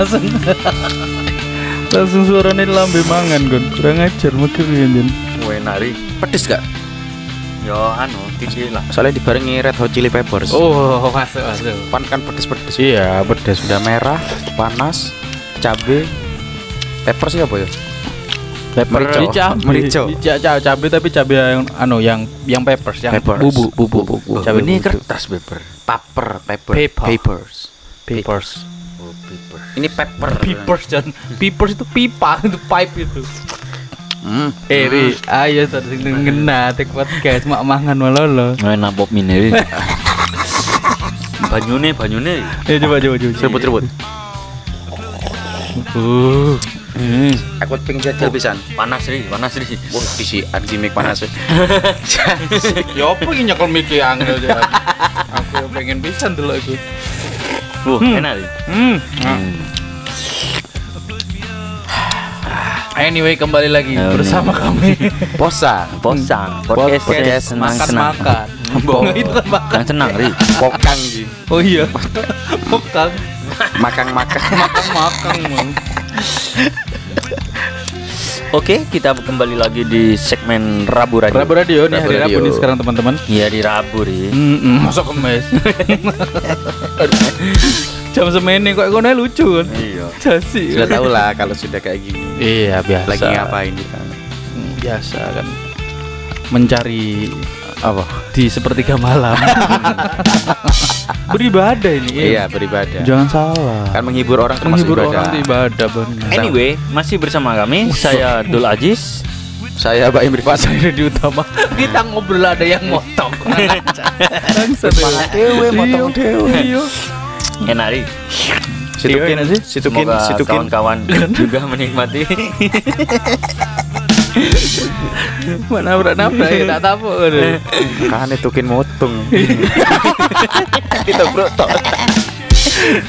langsung langsung suaranya lambe mangan kon kurang ajar mikir ya Wah, nari. Pedes gak? Yo anu, titik lah. Soalnya dibarengi Red Hot Chili Peppers. oh masuk masuk Pan kan pedes-pedes. iya pedas Sudah merah, panas, cabe, pepper sih apa ya? Pepper Merica. Cabe. Merica. Iya, ca- cabe tapi cabe yang anu yang yang peppers yang Peppers. bubu bubu Bubu. cabe Ini bubu. kertas paper. Paper, pepper, Paper. papers. peppers Paper. Ini pepper. peppers dan peppers itu pipa itu pipe itu Hmm. eh Ri, ayo tadi ngena tek podcast mak mangan malolo Nah, napop mini. banyune, banyune. eh coba coba coba Rebut-rebut. uh Hmm. Aku pengen jajal pisan. Panas ri, panas ri. Wah, bisi gimmick panas. ya apa ini nyekel mikir angel aku yang pengen pisan dulu aku Wah, enak ri. hmm. Anyway kembali lagi Oh, bersama kami Posa, Posang, Podcast podcast senang makan senang. makan. Bohong. itu kan makan. Yang senang ri. pokang sih. Oh iya. Makan Makan-makan. makan makan. Mang. Oke, kita kembali lagi di segmen Rabu Radio. Rabu radio nih Rabu hari Rabu nih sekarang teman-teman. Iya di Rabu ri. Hmm, masuk kemes. Jam semene kok ngono lucu kan. Iya. Jasi. Sudah tahu lah kalau sudah kayak gini. Iya biasa. Lagi ngapain kita? Hmm, Biasa kan. Mencari Apa? di sepertiga malam. Beribadah ini. Iya, beribadah. Jangan salah. Kan menghibur orang termasuk Menghibur ibadah. orang ibadah benar. Anyway, masih bersama kami saya Dul Aziz. Saya Mbak Imri Fasa. ini di utama kita ngobrol ada yang motong dewe, motong dewe. iya Enak ri. Situkin, Iya, sih. situkin, Semoga situkin. kawan-kawan juga menikmati. mana nafas ya tak tahu Kan itukin motong. Kita bro tok.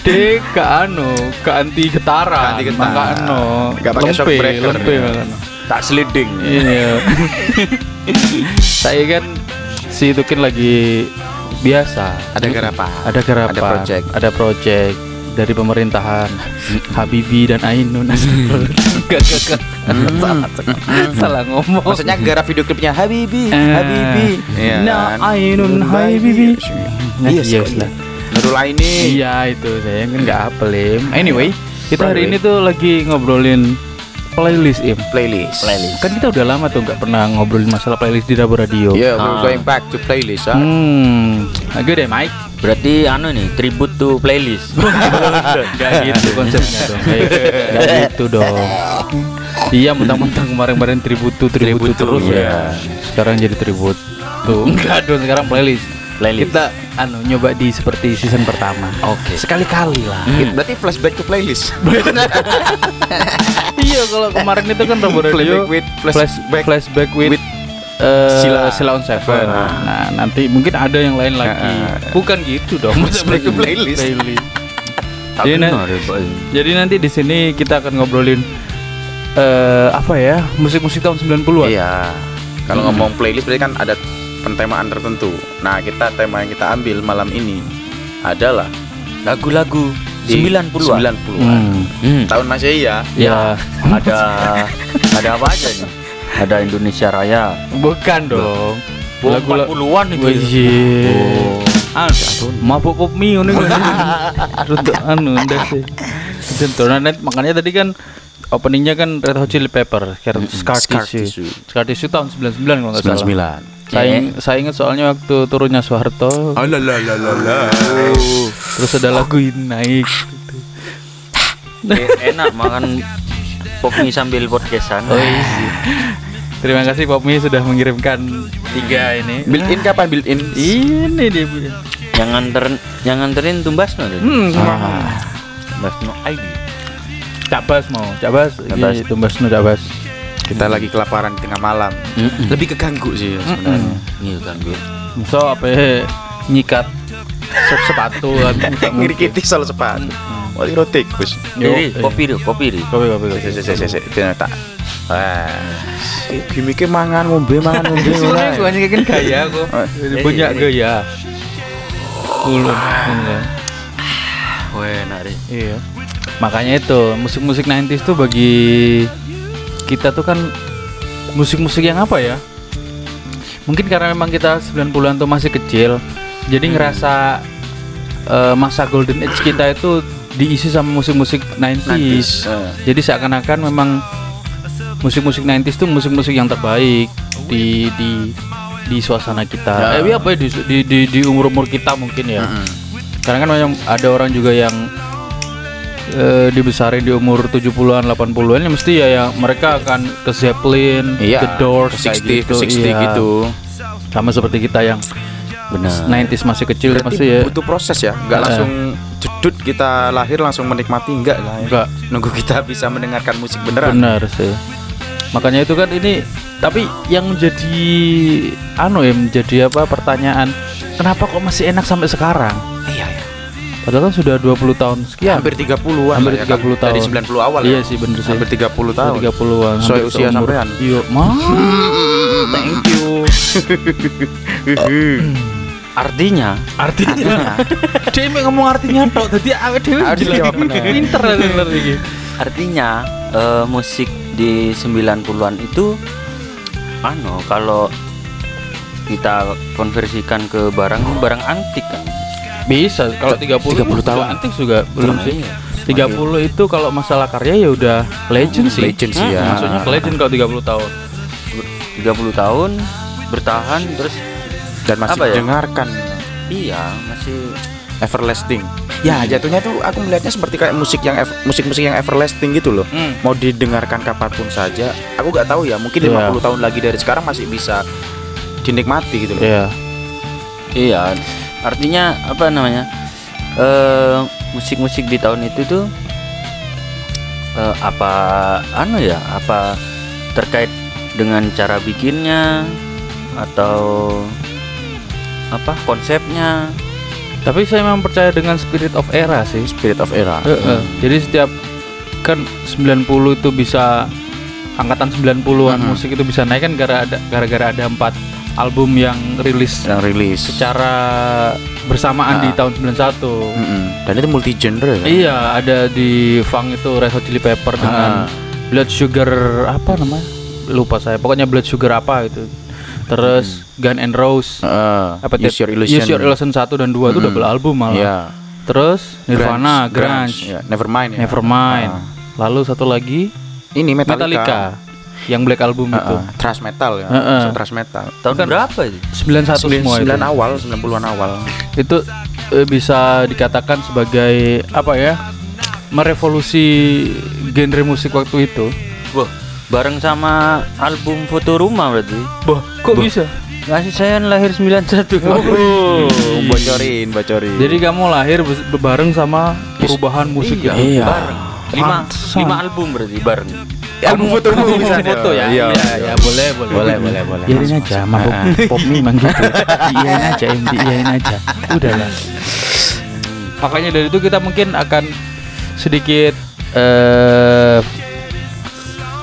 dek ke anu ke anti getaran anti getaran. maka anu Nggak pakai shock breaker. lempe makanya. tak sliding. iya saya kan si itu kan lagi biasa Ada garapan. ada garapan Ada project. ada project dari pemerintahan Habibi dan Ainun Gak, gak, gak. salah, salah ngomong Maksudnya gara video klipnya Habibi, Eh, Habibi. Iya Nah, kan? Ainun Habibi. Iya iya sih. lah. Nurul Aini. Iya itu saya kan nggak apel. Anyway, kita hari ini tuh lagi ngobrolin playlist Im. Playlist. Playlist. Kan kita udah lama tuh nggak pernah ngobrolin masalah playlist di Rabu Radio. Yeah, we're Ah. going back to playlist. ah. Hmm, agak deh Mike. Berarti anu nih, tribute to playlist. Gak gitu konsepnya dong. Kayak Gak gitu dong. Iya, mentang-mentang kemarin-kemarin tributu tributu Tributu, terus iya. ya. Sekarang jadi tribut. Tuh, enggak dong sekarang playlist. Playlist. Kita anu nyoba di seperti season pertama. Oke. Sekali-kali lah. It- Berarti flashback to playlist. iya, kalau kemarin itu kan Rabu Radio Flashback with flash, flashback. flashback with, with eh, Sila. Sila on Seven. Seven. Nah, nanti mungkin ada yang lain lagi. Ah. Bukan gitu dong. Flashback to playlist. playlist. Jadi, na- ya, jadi nanti di sini kita akan ngobrolin eh apa ya? Musik-musik tahun 90-an. Iya. Kalau Hmm. ngomong playlist berarti kan ada pentemaan tertentu. Nah, kita tema yang kita ambil malam ini adalah Lagu-lagu di 90-an. 90-an. Hmm. Hmm. Tahun Masehi ya. Ya, Ada ada apa aja nih? Ada Indonesia Raya. bukan dong. Lagu-lagu 40-an itu. ya. Wih. Oh. Ah, mabuk pop mie ngono iku. Rada anu ndak sih. Tentu nah, net- makanya tadi kan openingnya kan Red Hot Chili Pepper, Scar Scar Scar Tissue. Tissue. Scar Tissue tahun 99 kalau nggak salah. 99. Saya, saya ingat soalnya waktu turunnya Soeharto, Alalalalala. terus ada lagu ini naik. gitu. Eh, enak makan pop mie sambil podcastan. Oh iya. Terima kasih Pop Mie sudah mengirimkan tiga ini. Built in kapan built in? Ini dia. Bu. Yang nganterin yang nganterin Tumbasno deh. Hmm, Tumbasno ID. Cak Bas mau, Cak Bas, Cak Bas. iki tumbas nu Cak Kita lagi kelaparan di tengah malam lebih keganggu sih ya, sebenarnya Iya kan gue. So apa ya, nyikat se- sepatu kan ngiri kita soal sepatu wah ini tikus Yo, Jadi kopi dulu, kopi dulu. Kopi kopi kopi. Sik, sik, sik, sik, sik, tak wah gimiknya mangan ngombe mangan ngombe Sebenarnya gue kan gaya kok. Oh, Punya iya. gaya. Ulun. Wah, enak deh. Iya. Makanya itu musik-musik 90s tuh bagi kita tuh kan musik-musik yang apa ya? Mungkin karena memang kita 90-an tuh masih kecil, jadi ngerasa eh, masa golden age kita itu diisi sama musik-musik 90s. Eh. Jadi seakan-akan memang musik-musik 90s tuh musik-musik yang terbaik di di di suasana kita. Ya. Eh, apa ya di di di, di umur-umur kita mungkin ya. Mm-mm. Karena kan memang ada orang juga yang eh, dibesarin di umur 70-an, 80-an ya mesti ya yang mereka akan ke Zeppelin, Iya, The Doors, ke 60, kayak ke 60 iya. gitu. Sama seperti kita yang Benar. 90s masih kecil Berarti pasti ya. butuh proses ya, nggak Eh. langsung jedut kita lahir langsung menikmati enggak lah. ya. Enggak, Nunggu kita bisa mendengarkan musik beneran. benar sih. Makanya itu kan ini tapi yang menjadi anu ya menjadi apa pertanyaan kenapa kok masih enak sampai sekarang? Iya, iya. Padahal kan sudah 20 tahun sekian. Hampir 30-an Hampir lah ya kan. 30 tahun. Dari 90 awal Iya ya. sih bener sih. Hampir 30 tahun. 30-an. Sesuai hampir usia sampean. Iya, mah. Thank you. Artinya, Artinya dia emang ngomong artinya tok. Jadi awake dhewe bener. Pinter bener iki. artinya eh, musik di 90-an itu anu kalau kita konversikan ke barang barang antik kan. Bisa kalau 30 30 tahun. antik juga belum sih. Iya. 30 itu kalau masalah karya ya udah legend sih. Legend sih ya. Maksudnya ke legend kalau 30 tahun. 30 tahun bertahan terus Dan masih Apa ya? mendengarkan iya masih everlasting. Ya, jatuhnya tuh aku melihatnya seperti kayak musik yang ev- musik-musik yang everlasting gitu loh. Hmm. Mau didengarkan kapan pun saja. Aku nggak tahu ya, mungkin Iya. 50 tahun lagi dari sekarang masih bisa dinikmati gitu loh. Iya. iya artinya apa namanya eh musik-musik di tahun itu tuh eh, apa anu ya apa terkait dengan cara bikinnya atau apa konsepnya Tapi saya memang percaya dengan spirit of era sih. Spirit of era. Heeh. Jadi setiap kan 90 itu bisa angkatan 90-an Mhm. musik itu bisa naik kan gara ada gara-gara ada empat album yang rilis Yang rilis. secara bersamaan di Ah. tahun 91. Mm-mm. Dan itu multi genre ya. Iya, ada di funk itu Red Hot Chili Pepper dengan Ah. Blood Sugar apa namanya? Lupa saya. Pokoknya Blood Sugar apa itu. Terus Gun and Rose. Heeh. Apa Hmm. Use Your Illusion. Use Your Illusion 1 dan 2 itu Mm-mm. double album malah. Iya. Terus Nirvana, Grunge, ya. Nevermind ya. Nevermind. Ah. Lalu satu lagi Ini Metallica. Metallica, yang Black Album itu. Heeh. Thrash metal ya. Heeh. So, thrash metal. tahun Bukan. berapa itu 91 semua itu. 9 awal, 90-an awal. Itu eh, bisa dikatakan sebagai apa ya? Merevolusi genre musik waktu itu. Wah, bareng sama album Foto Rumah berarti. Wah, kok bisa? Ngasih saya lahir 91. Oh, bocorin, bocorin. Jadi kamu lahir bareng sama perubahan musik iya, itu. Iya. bareng. Lima, lima album berarti bareng. Album foto Album bisa foto ya. Iya. Iya, ya, boleh, boleh. Boleh, boleh, boleh. Biarin Masuk, aja, mabuk Ah. pop mie emang gitu. Diiyain aja, em, diiyain aja. Udahlah. Makanya dari itu kita mungkin akan sedikit eh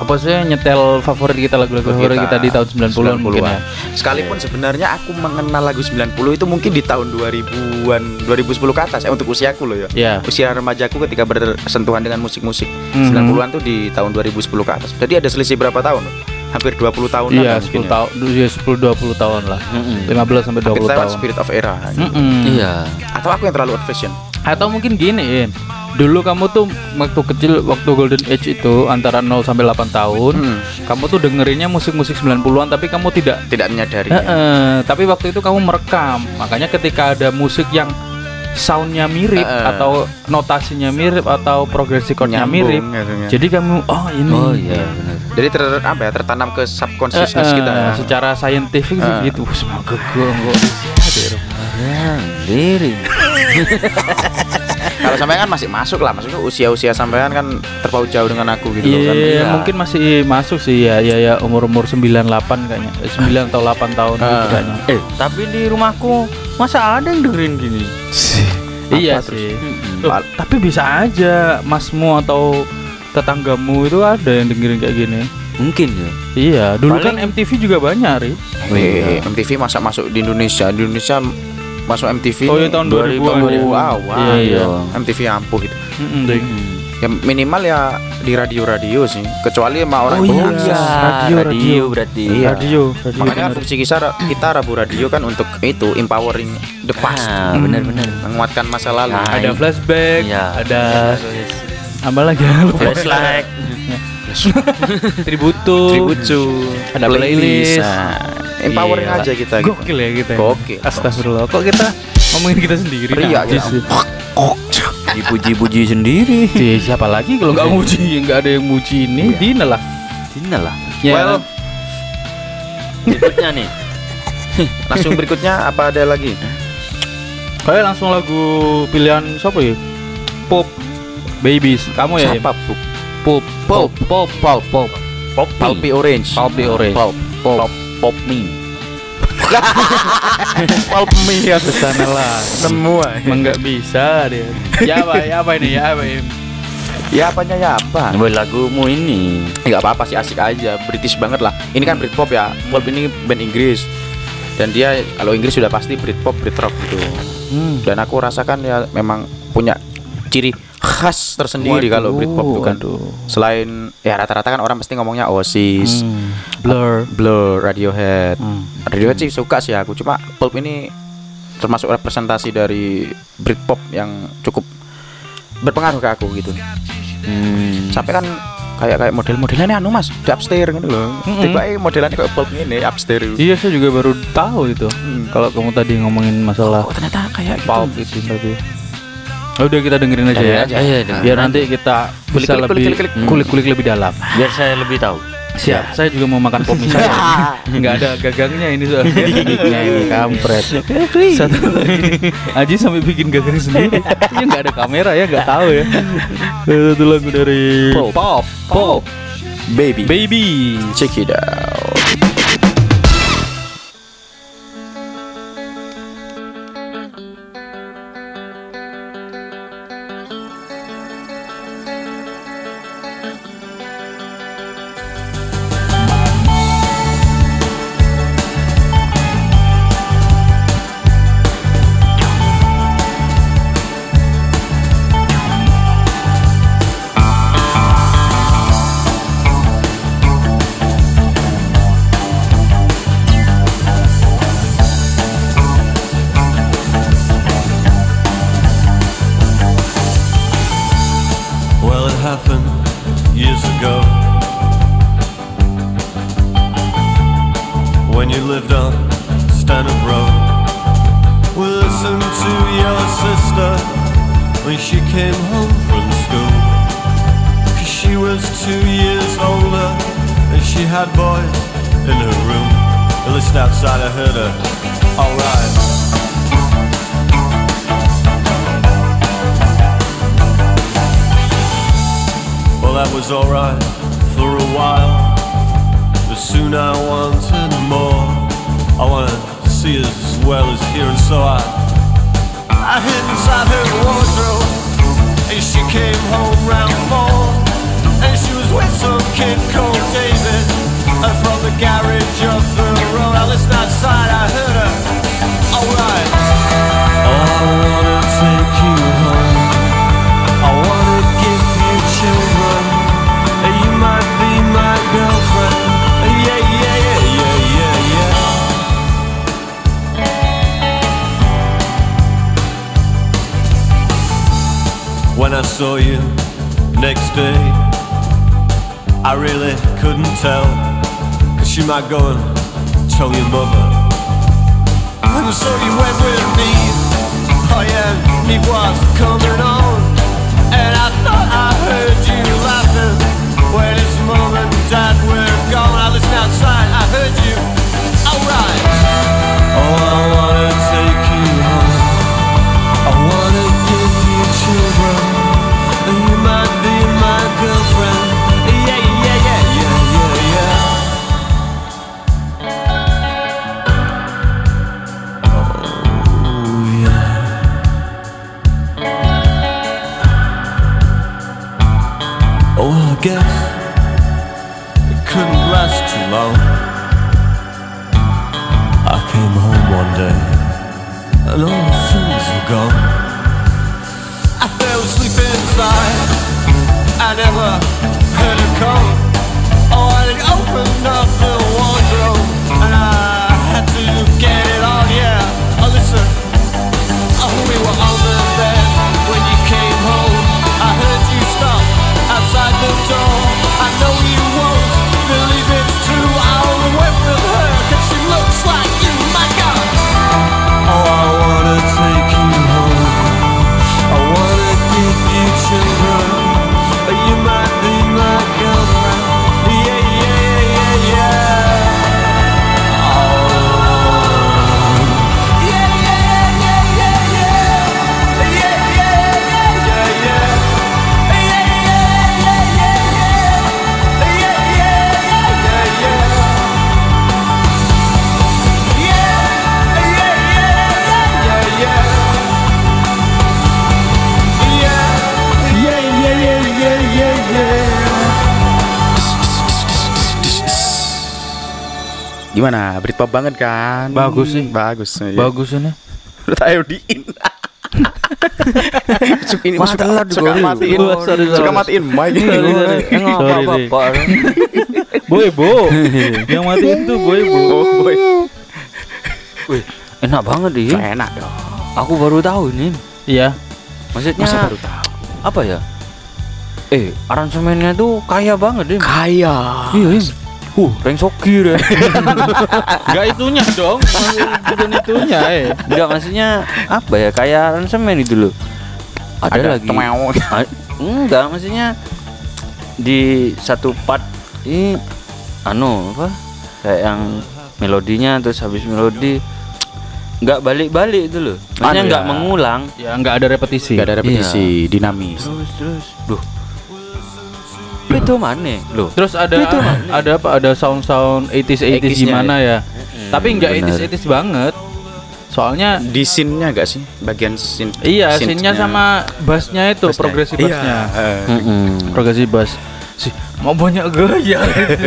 apa sih nyetel favorit kita lagu-lagu favorit kita di tahun 90-an mungkin ya. Sekalipun sebenarnya aku mengenal lagu 90 itu mungkin di tahun 2000-an, 2010 ke atas ya untuk usiaku loh ya. Iya. Usia remajaku ketika bersentuhan dengan musik-musik Mhm. 90-an tuh di tahun 2010 ke atas. Jadi ada selisih berapa tahun? Hampir 20 tahun Iya, 10 tahun, iya 10 20 tahun lah. 15 sampai 20 Kita tahun. spirit of era. Mm-mm. Iya. Atau aku yang terlalu old fashion? Atau mungkin gini, In. Dulu kamu tuh waktu kecil waktu golden age itu antara 0 sampai 8 tahun, Hmm. kamu tuh dengerinnya musik-musik 90-an tapi kamu tidak Tidak menyadari. Heeh, tapi waktu itu kamu merekam. Makanya ketika ada musik yang soundnya mirip Heeh. atau notasinya mirip atau progresi chordnya mirip, gitu, jadi kamu oh ini. Oh iya benar. Jadi ter apa ya tertanam ke Eh, subconsciousness eh, kita. ya. secara saintifik Eh. gitu. Semoga gue enggak Lirik. Kalau sampean kan masih masuk lah, maksudnya usia-usia sampean kan terpaut jauh dengan aku gitu Iya, kan. Iya. mungkin masih masuk sih ya, ya, ya umur-umur 98 kayaknya. Eh, 9 atau 8 tahun gitu Ah. kayaknya. Eh, tapi di rumahku masa ada yang dengerin gini? iya sih. Mm-mm. Loh, tapi bisa aja masmu atau tetanggamu itu ada yang dengerin kayak gini. Mungkin ya. Iya, dulu kan Paling- MTV juga banyak, Ri. Wih, MTV masa masuk di Indonesia, di Indonesia masuk MTV Oh, iya, tahun 2000-an, 2000 ya. awal. Iya, iya. MTV ampuh gitu. Mm-mm, Ding. Mm. Ya minimal ya di radio-radio sih, kecuali sama orang Oh, iya. berakses. Radio, radio, radio. berarti. Iya. Radio, radio. Makanya bener. fungsi kita kita Rabu Radio kan untuk itu empowering the past, Ah, Hmm. benar-benar. menguatkan masa lalu. Ah, ada iya. flashback, Iya. ada apa lagi? Lupa. Flashlight. Tributu, Tributu, ada playlist. Nah, empowering aja kita gitu. Gokil ya kita. ya. Gokil. Astagfirullah. Kok kita ngomongin kita sendiri? Ria Najis gitu. sih. Dipuji-puji sendiri. Di siapa lagi kalau nggak muji, nggak ada yang muji ini, Iya. Dina lah. Dina lah. Ya, Well, Berikutnya nih. langsung berikutnya apa ada lagi? kayak langsung lagu pilihan siapa ya? Pop Babies. Kamu ya? Siapa? Bu? Pop, pop, pop, pop, pop. Pop Palpi Orange. Palpi Orange. Pulp. Pop Pop Me. Pulp Me ya. Ke sana lah. Semua. Emang nggak bisa dia. Ya apa? Ya apa ini? Ya apa Im? Ya apanya ya apa? Buat lagumu ini. Nggak apa-apa sih asik aja, British banget lah. Ini kan Britpop ya, Pulp ini band Inggris. Dan dia kalau Inggris sudah pasti Britpop, Britrock gitu. Hmm. Dan aku rasakan ya memang punya ciri khas tersendiri kalau Britpop itu kan. Waduh. Selain ya rata-rata kan orang pasti ngomongnya Oasis, Hmm. Blur. Blur, Radiohead. Hmm. Radiohead sih suka sih aku, cuma Pulp ini termasuk representasi dari Britpop yang cukup berpengaruh ke aku gitu. Hmm. Sampai kan kayak kayak model-modelannya anu mas di upstairs gitu loh Mm-mm. tiba eh modelannya kayak pulp ini upstairs Iya, saya juga baru tahu itu. Kalau kamu tadi ngomongin masalah oh ternyata kayak gitu pulp itu. Oh, udah kita dengerin aja ya. aja. Iya, dengerin Biar nanti kita Kulik, bisa kulik, lebih kulik, kulik, kulik. kulik-kulik lebih dalam. Biar saya lebih tahu. Siap. Saya juga mau makan pop mie saya. Nggak ada gagangnya ini soalnya. Gigitnya ini kampret. Satu lagi. Aji sampai bikin gagang sendiri. Ya nggak ada kamera ya, nggak tahu ya. Satu lagu dari Pop. Pop. Pop. baby Baby. check it out had boys in her room. At least outside I heard her. Alright. Well, that was alright for a while. But soon I wanted more. I wanna see as well as hear, and so I I hid inside her wardrobe, and she came home round four, some kid called David, and from the garage up the road. I listened outside, I heard her. Alright. I wanna take you home. I wanna give you children. You might be my girlfriend. Yeah, yeah, yeah, yeah, yeah, yeah. When I saw you next day, I really couldn't tell. Cause she might go and tell your mother. And so you went with me. Oh yeah, me was coming on. And I thought I heard you laughing when his mom Britpop banget kan? Bagus sih. Bagus. iya. Bagus ini. Menurut ayo diin. Suka ini Wah, suka, suka matiin. Suka matiin mic. Sorry, sorry. Boy, bo. Yang matiin tuh boy, bo. Oh, boy. Wih, enak banget deh. Enak dong. Aku baru tahu ini. Iya. Maksudnya Masa baru tahu? apa ya? Eh, aransemennya tuh kaya banget deh. Kaya. Iya, iya. Uh, Reng Sogi deh. Enggak itunya dong. Bukan itunya, eh. Enggak maksudnya apa ya? Kayak aransemen itu loh. Ada, lagi. temeu. Ah, Enggak, maksudnya di satu part ini anu apa? Kayak yang melodinya terus habis melodi nggak balik-balik itu loh. Maksudnya Anu nggak ya. mengulang. Ya enggak ada repetisi. Gak ada repetisi, dinamis. Terus terus. Duh. Itu mana? Loh. Terus ada ada apa? Ada sound-sound 80s 80s 80s-nya gimana ya? Tapi enggak benar. 80s 80s banget. Soalnya Di scene-nya gak sih? Bagian scene. iya, scene-nya. sama bassnya itu, Bassnya. progresif Iya, bassnya. eh. Mm-mm. Progresif bass. Sih, mau banyak gaya.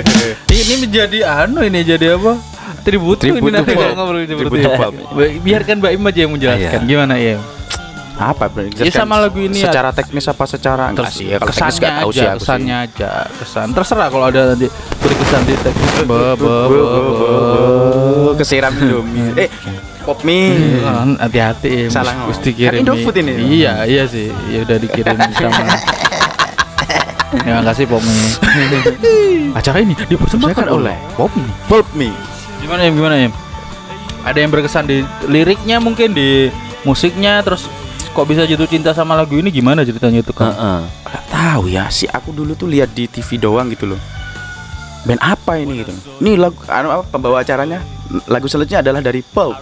ini menjadi anu ini jadi apa? Tributu ini nanti kalau ngobrol Biarkan Mbak Im aja yang menjelaskan. Iya. Gimana ya? Apa? Ya, sama lagu ini ya. Secara teknis apa secara enggak sih? Ya, kalau teknis kesannya gak tahu aja, sih aku sih. kesannya aja, kesan. Terserah kalau ada nanti beri kesan di teknis. Be, be, be, be, kesiram Indomie. Eh, pop mie. Eh, Hati-hati, Salah Mus- ngomong. mesti kirim. Kan Indofood ini. Iya, iya sih. Ya udah dikirim sama. Terima kasih Pomi. Acara ini dipersembahkan oleh Pomi. Pulp mie. Gimana ya? Gimana ya? Ada yang berkesan di liriknya mungkin di musiknya terus kok bisa jatuh cinta sama lagu ini gimana ceritanya itu kan? Heeh. Gak tahu ya sih aku dulu tuh lihat di TV doang gitu loh. Band apa ini gitu. Ini lagu anu apa pembawa acaranya lagu selanjutnya adalah dari Pulp.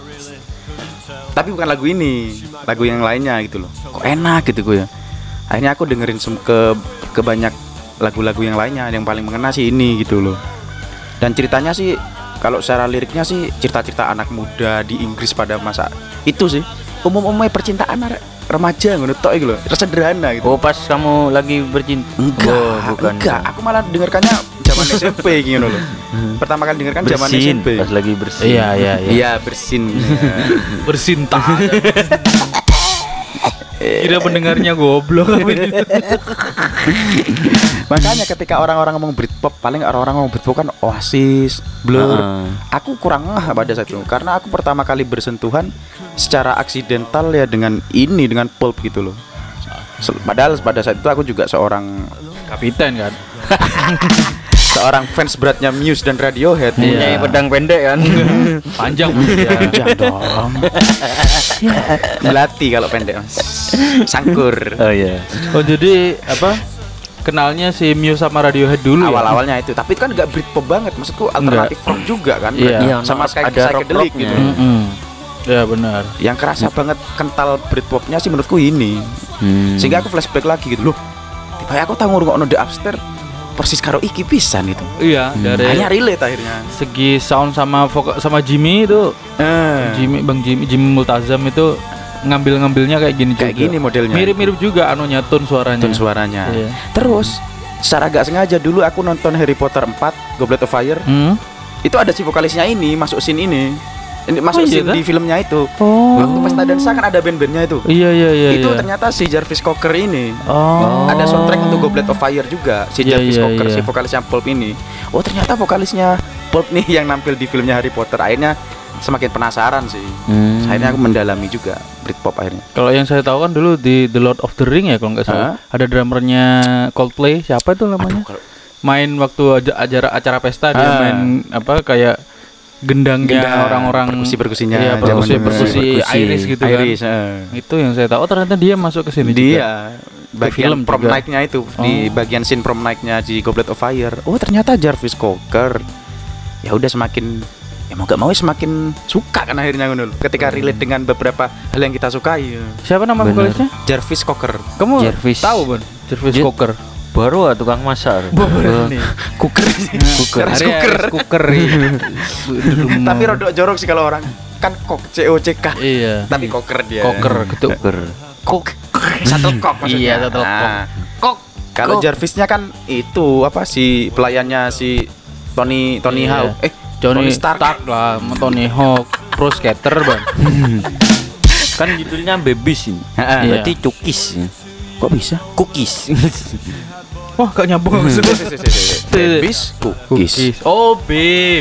Tapi bukan lagu ini, lagu yang lainnya gitu loh. Kok enak gitu gue ya. Akhirnya aku dengerin sem- ke ke banyak lagu-lagu yang lainnya yang paling mengena sih ini gitu loh. Dan ceritanya sih kalau secara liriknya sih cerita-cerita anak muda di Inggris pada masa itu sih. Umum-umumnya percintaan arek remaja ngono tok iku lho, sederhana gitu. Oh, pas kamu lagi bercinta. Enggak, Oh, bukan. enggak. Aku malah dengarkannya zaman SMP gitu loh. Pertama kali dengarkan zaman Bersin, SMP. pas lagi bersin. Iya, iya, iya. Iya, bersin. Bersinta. Kira pendengarnya goblok? Makanya ketika orang-orang ngomong Britpop, paling orang-orang ngomong Britpop kan Oasis, Blur. Heeh. Aku kurang ngeh pada saat itu karena aku pertama kali bersentuhan secara aksidental ya dengan ini dengan pulp gitu loh. Padahal pada saat itu aku juga seorang Kapiten kan? seorang fans beratnya Muse dan Radiohead. Punya Iya. pedang pendek kan. Panjang ya. Jangan dong. Melati kalau pendek. Mas. Sangkur. oh iya. Oh jadi apa? Kenalnya si Muse sama Radiohead dulu ya? Awal-awalnya itu, tapi kan nggak Britpop banget, maksudku alternatif rock juga kan, Iya. Iya, sama no, kayak ada rock-rocknya. gitu. Mm-mm. Ya benar. Yang kerasa banget kental Britpopnya sih menurutku ini, Hmm. sehingga aku flashback lagi gitu loh. Tiba aku tahu ngurungokno The Upstairs persis karo iki pisan itu. Iya dari Hanya relate akhirnya. segi sound sama vokal sama Jimmy itu Eh, Jimmy Bang Jimmy Jimmy Multazam itu ngambil-ngambilnya kayak gini kayak juga. gini modelnya. Mirip-mirip juga anunya tone suaranya. tone suaranya. Iya. Terus secara gak sengaja dulu aku nonton Harry Potter 4 Goblet of Fire Hmm? itu ada si vokalisnya ini masuk scene ini Ini masuk Oh, iya kah? di filmnya itu. Oh. Waktu pesta dansa kan ada band-bandnya itu. Iya iya iya. itu iya. ternyata si Jarvis Cocker ini. Oh. Ada soundtrack untuk Goblet of Fire juga si Iya, Jarvis iya, Cocker iya. si vokalisnya Pulp ini. Oh ternyata vokalisnya Pulp nih yang nampil di filmnya Harry Potter. Akhirnya semakin penasaran sih. Hmm. Akhirnya aku mendalami juga Britpop akhirnya. Kalau yang saya tahu kan dulu di The Lord of the Ring ya kalau nggak salah. Ada drummernya Coldplay, siapa itu namanya? kalau- Main waktu aja- acara acara pesta dia Ah. main apa kayak gendangnya Gendang, orang-orang perkusi-perkusinya Iya, zaman perkusi dulu. perkusi Perkusi. Iris gitu Iris, kan. eh. Itu yang saya tahu. Oh, ternyata dia masuk ke sini juga. Dia bagian film prom juga. night-nya itu di Oh. bagian scene prom night-nya di Goblet of Fire. Oh ternyata Jarvis Cocker. Ya udah semakin ya mau gak mau semakin suka kan akhirnya ngono lho. Ketika relate dengan beberapa hal yang kita sukai. ya. Siapa nama vokalisnya? Jarvis Cocker. Kamu Jarvis. tahu, Bun? Jarvis Dia- Cocker. Baru ah tukang masak. Hari Cocker. Aris Cooker. iya. Tapi rodok jorok sih kalau orang kan kok C O C K. Iya. Tapi Cocker dia. Cocker gitu. Cooker. Kok. Satu kok maksudnya. Iya, satu kok. Nah, Kok. Kalau. Jarvisnya kan itu apa si pelayannya si Tony Tony Iya. Hawk. Eh Johnny Tony Stark. Stark lah, Tony Hawk, pro skater, Bang. Kan judulnya babies ini. Heeh. Berarti cookies. Kok bisa? Cookies. Wah, gak nyambung gue. Babies, cookies. Oh, B,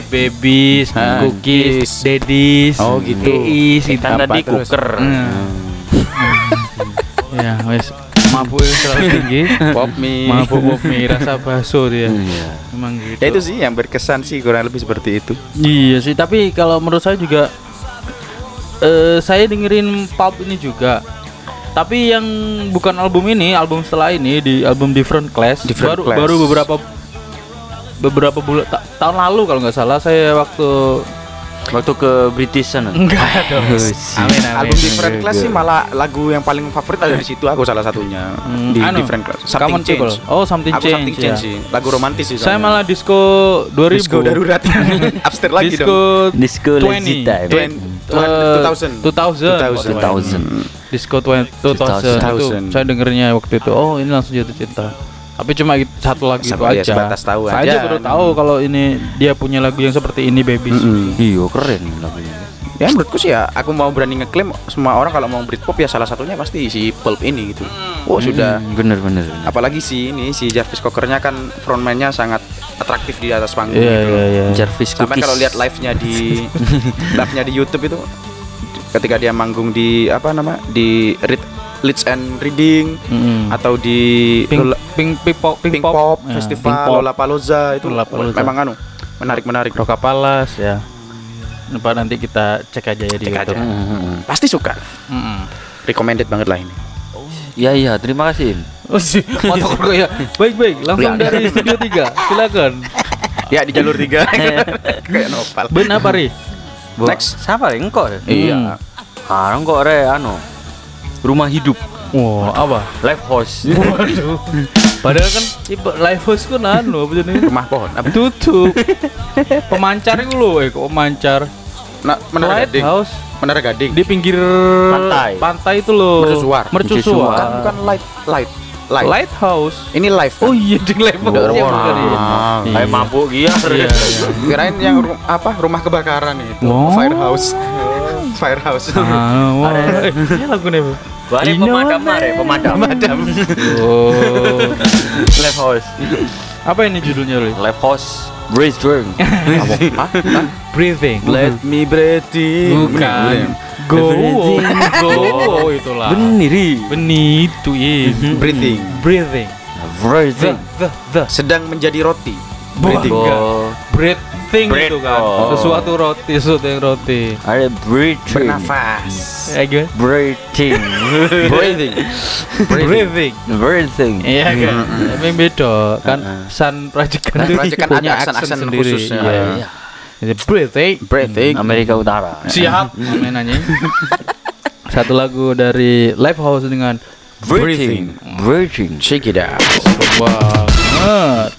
babies, Ah, cookies, daddies, Oh, gitu. geis, gitu. Kan tadi cooker. Hmm. ya, wes mabuk terlalu tinggi. Pop mie. Mabuk pop mie, rasa bakso dia. Iya. Emang gitu. Ya itu sih yang berkesan sih kurang lebih seperti itu. Iya sih, tapi kalau menurut saya juga eh saya dengerin Pulp ini juga. Tapi yang bukan album ini, album setelah ini di album Different Class, Different baru Class. baru beberapa beberapa bulan ta- tahun lalu kalau nggak salah saya waktu Waktu ke British sana. enggak dong. Amin, amin. Album Different Class sih malah lagu yang paling favorit ada di situ aku salah satunya Hmm, di anu, Different Class. Something. Change. Oh, Something Aku Change, Something ya. Change sih. Lagu romantis sih. Saya malah disco 2000. disco darurat. Upstairs lagi disco dong. Disco 20. Lazy Time. Twen- Eh, 2000. 2000. 2000. Disco 2000 2000 itu 2000. saya dengernya waktu itu. Oh, ini langsung jatuh cinta. Tapi cuma gitu- satu lagu itu Sama ya, aja. sebatas tahu saya aja. aja baru tahu kalau ini dia punya lagu yang seperti ini Babies. Mm-mm. Iya keren lagunya. Ya menurutku sih ya aku mau berani ngeklaim semua orang kalau mau Britpop ya salah satunya pasti si Pulp ini gitu. Oh sudah Hmm, bener bener. bener. apalagi si ini si Jarvis Cockernya kan frontman-nya sangat atraktif di atas panggung Iya, gitu. iya, iya. Jarvis Sampai kalau lihat live-nya di live-nya di YouTube itu ketika dia manggung di apa nama di Read, Leeds and Reading Mm-mm. atau di Pink, Lola- pink, pink pop, pink, Pink Pop, Ya, Festival Pink Pop, Lollapalooza itu Lollapalooza. memang anu menarik menarik Rokapalas ya. Lupa nanti kita cek aja ya di Cek aja. YouTube. Hmm, hmm, hmm. pasti suka Mm-mm. recommended banget lah ini Ya iya, terima kasih. Oh kok ya. Baik baik, langsung Ya. dari studio 3 Silakan. ya di jalur tiga kayak nopal Ben apa ri? Next. Siapa ya? Engkau ya? iya Sekarang kok re anu. Rumah hidup, Wah, apa? live house. Waduh. Padahal kan tipe live house kan anu apa jenis? rumah pohon apa Tutup. Pemancar itu loh, eh kok pemancar. nah, menara gading Lighthouse menara gading di pinggir Pantai. Pantai itu loh. Mercusuar. Mercusuar. bukan bukan light light light Lighthouse. ini live kan? Oh iya di live house Udah, ya wah. bukan ya. Iya. Kayak mabuk giar. Iya, iya. kirain yang apa rumah kebakaran itu Oh. firehouse firehouse Ah, wah. Eh, ini lagu nih, Ino pemadam mare, pemadam. Pemadam. Oh. live house. Apa ini judulnya, Ri? Live house. Breeze drink. Hah? Breathing. let me breathing Bukan. Go. Go. Oh, itulah. Beniri. Benih itu iya. breathing Breathing. The, Breathing. the, the. sedang menjadi roti Breathing. breathing Breathing Breath. itu kan. Oh. Sesuatu roti, sesuatu yang roti. ada breathing. bernafas Ya gimana? Breathing. breathing Breathing. Breathing. Iya kan. Emang beda kan. Heeh. San Prajekan San itu punya aksen, aksen-aksen sendiri. ya. Iya. Iya. Jadi breathing. breathing Amerika Utara. Siap. Mainannya. Satu lagu dari Live House dengan Breathing. Breathing. shake it out banget.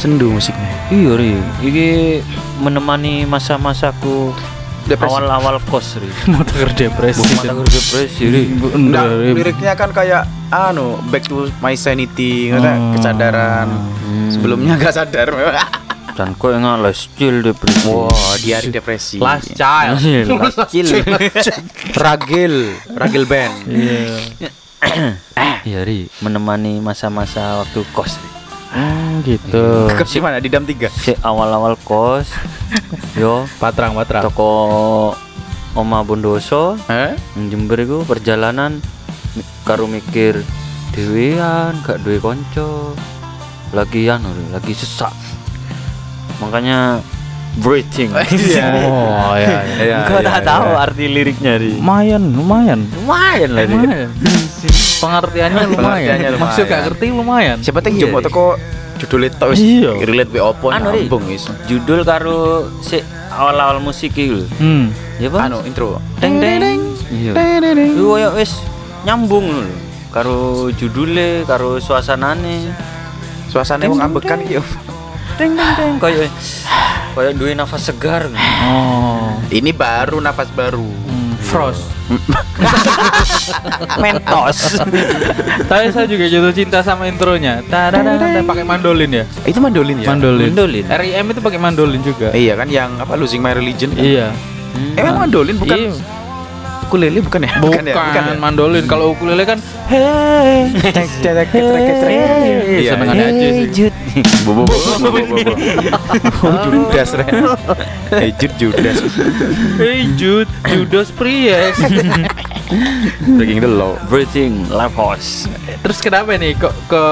Kok sendu musiknya. iya ri, iki menemani masa-masaku Depresi. awal-awal kos ri. Mau denger depresi. Mata kerja depresi ri. Enggak, Bener. liriknya kan kayak anu, back to my sanity, ngerti? Oh. kesadaran. Sebelumnya gak sadar. Dan kok yang les chill depresi. Wah, hari depresi. Last child. Les chill. Ragil, Ragil band. Iya ri, menemani masa-masa waktu kos. Ri. Hmm, gitu. Ke mana? Di dam 3. Si awal-awal kos, yo Patrang, patrang. toko Oma Bondoso? Nang Jember iku perjalanan karo mikir dhewean gak duwe kanca. Lagi anu lagi sesak. Makanya breathing. Iya. Oh, ya. ya. Iya, Gua iya, tak tahu iya. arti liriknya di. Lumayan, lumayan. Lumayan lah. Lumayan. Pengertiannya lumayan. Maksud gak ngerti lumayan. Siapa tahu Iya, jumbo iya. teko judul itu wis Iya. relate be opo Anu, Ri. nyambung wis. Judul karo si awal-awal musik iki lho. Hmm. Ya Pak? Anu intro. Teng teng. Iya. Iku koyo wis nyambung lho. Karo judule, karo suasanane. Suasana wong ambekan iki yo. Teng teng teng koyo koyo duwe nafas segar. Oh. Ini baru nafas baru. Hmm, Frost. Mentos. Tapi saya juga jatuh cinta sama intronya. Tadadada, pakai mandolin ya? Itu mandolin ya? Mandolin. Mandolin. RIM itu pakai mandolin juga. Iya kan yang apa Losing My Religion kan? Iya. Emang mandolin bukan Iya. Ukulele bukan ya? Bukan, ya? Bukan ya? mandolin. Kalau ukulele kan hey, cetek. Iya, iya. aja sih. Bo. Oh, Judas re. Eh, Jud Judas. Hey Judas Priest. Breaking the law. Life force. Terus kenapa nih kok ke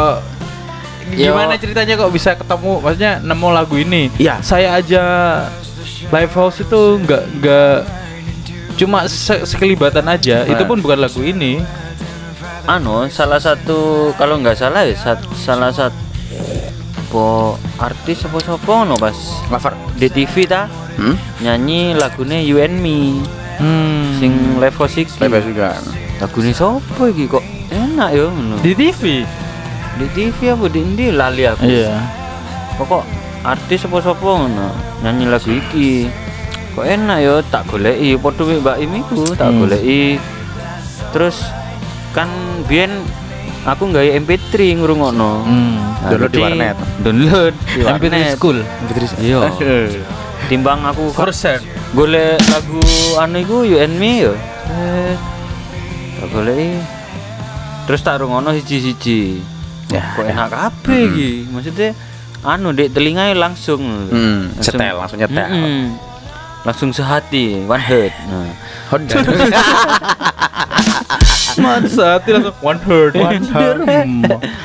gimana ceritanya kok bisa ketemu maksudnya nemu lagu ini? Iya. Saya aja live house itu nggak nggak cuma se- sekelibatan aja. Nah. Itu pun bukan lagu ini. Anu, salah satu kalau nggak salah ya sat- salah satu po artis apa sapa no pas Cover. di TV ta Hmm? nyanyi lagune You and Me Hmm. sing live music Lepas juga. lagune sapa iki kok enak ya ngono di TV. di TV apa di ndi lali aku Iya. pokok artis apa sapa ngono nyanyi lagu iki kok enak ya tak goleki padha mek Mbak Im iku tak Hmm. goleki terus kan biyen aku nggak MP3 ngrungokno Hmm. Nah, Download di warnet. download di MP3 warnet School. iya timbang aku kok Persen. golek lagu anu iku You and Me ya Eh, tak goleki terus tak rungono siji-siji Ya, kok ya. enak kabeh iki maksudnya anu dek telingai langsung Hmm, setel, langsung nyetel. Mm-mm. Langsung sehati one head nah Honda. Masa langsung one heard. One heard.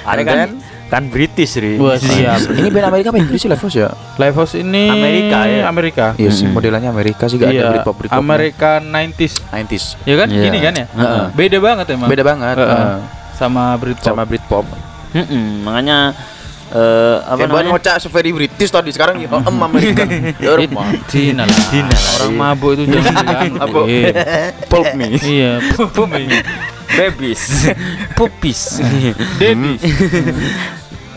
ada kan kan British ri Wah, siap. Ini band Amerika apa Inggris sih Levos ya? Live house ini Amerika, ya? Amerika. Iya sih, Mm-mm. modelannya Amerika sih gak ada Iya, Britpop Britpop. Amerika 90s. 90s. Ya kan? Iya. Gini kan ya? Heeh. Beda banget emang. Beda banget. Sama Britpop. Sama Britpop. Mm-mm, makanya eh apa buat namanya ngocak very British tadi sekarang ya em Amerika. Ya rumah. Dina lah. Dina lah. Orang mabuk itu jangan diganggu. Mabuk. Iya. Pulp me. Iya. babies puppies Dedi.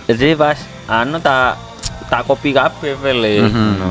jadi pas anu tak tak kopi kabeh file Mhm. no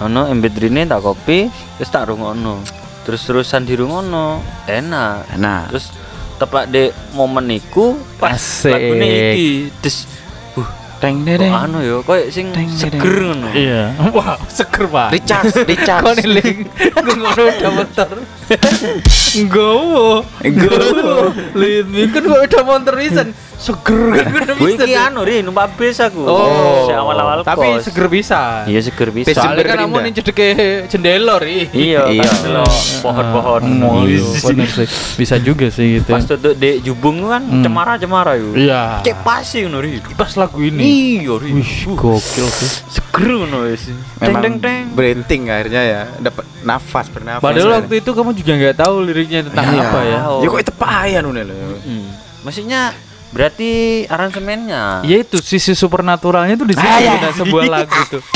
ono MP3 ne tak kopi terus tak rungono terus terusan di rungono enak Nah, terus tepat di momen iku pas lagune iki terus uh teng kok dedeng. anu ya koyo sing Deng, deng. seger ngono Iya. Wah, seger pak. Recharge. nih link, gue ngono udah motor. Gowo, gowo. Lihat kan gue udah motor pisan. Seger kan gue iki anu ri numpak bis aku Oh, awal-awal tapi kos. seger bisa. iya seger bisa Bis Soalnya kan Jember kamu nih cedeke jendela ri. iya Iya. kan pohon-pohon Oh, Iya. iya, sih. Bisa juga sih gitu. pas tutup di jubung kan Hmm. cemara-cemara yuk Iya. cek pasti ngono ri Pas lagu ini. iya ri Wih, gokil sih. seger ngono wis Memang teng teng Breathing akhirnya ya, dapat nafas bernafas. Padahal waktu itu kamu juga nggak tahu liriknya tentang Iya. apa ya. Ya kok itu payah nune lho. Hmm. maksudnya berarti aransemennya Ya itu sisi supernaturalnya tuh di sini Ah, iya. ada sebuah lagu tuh.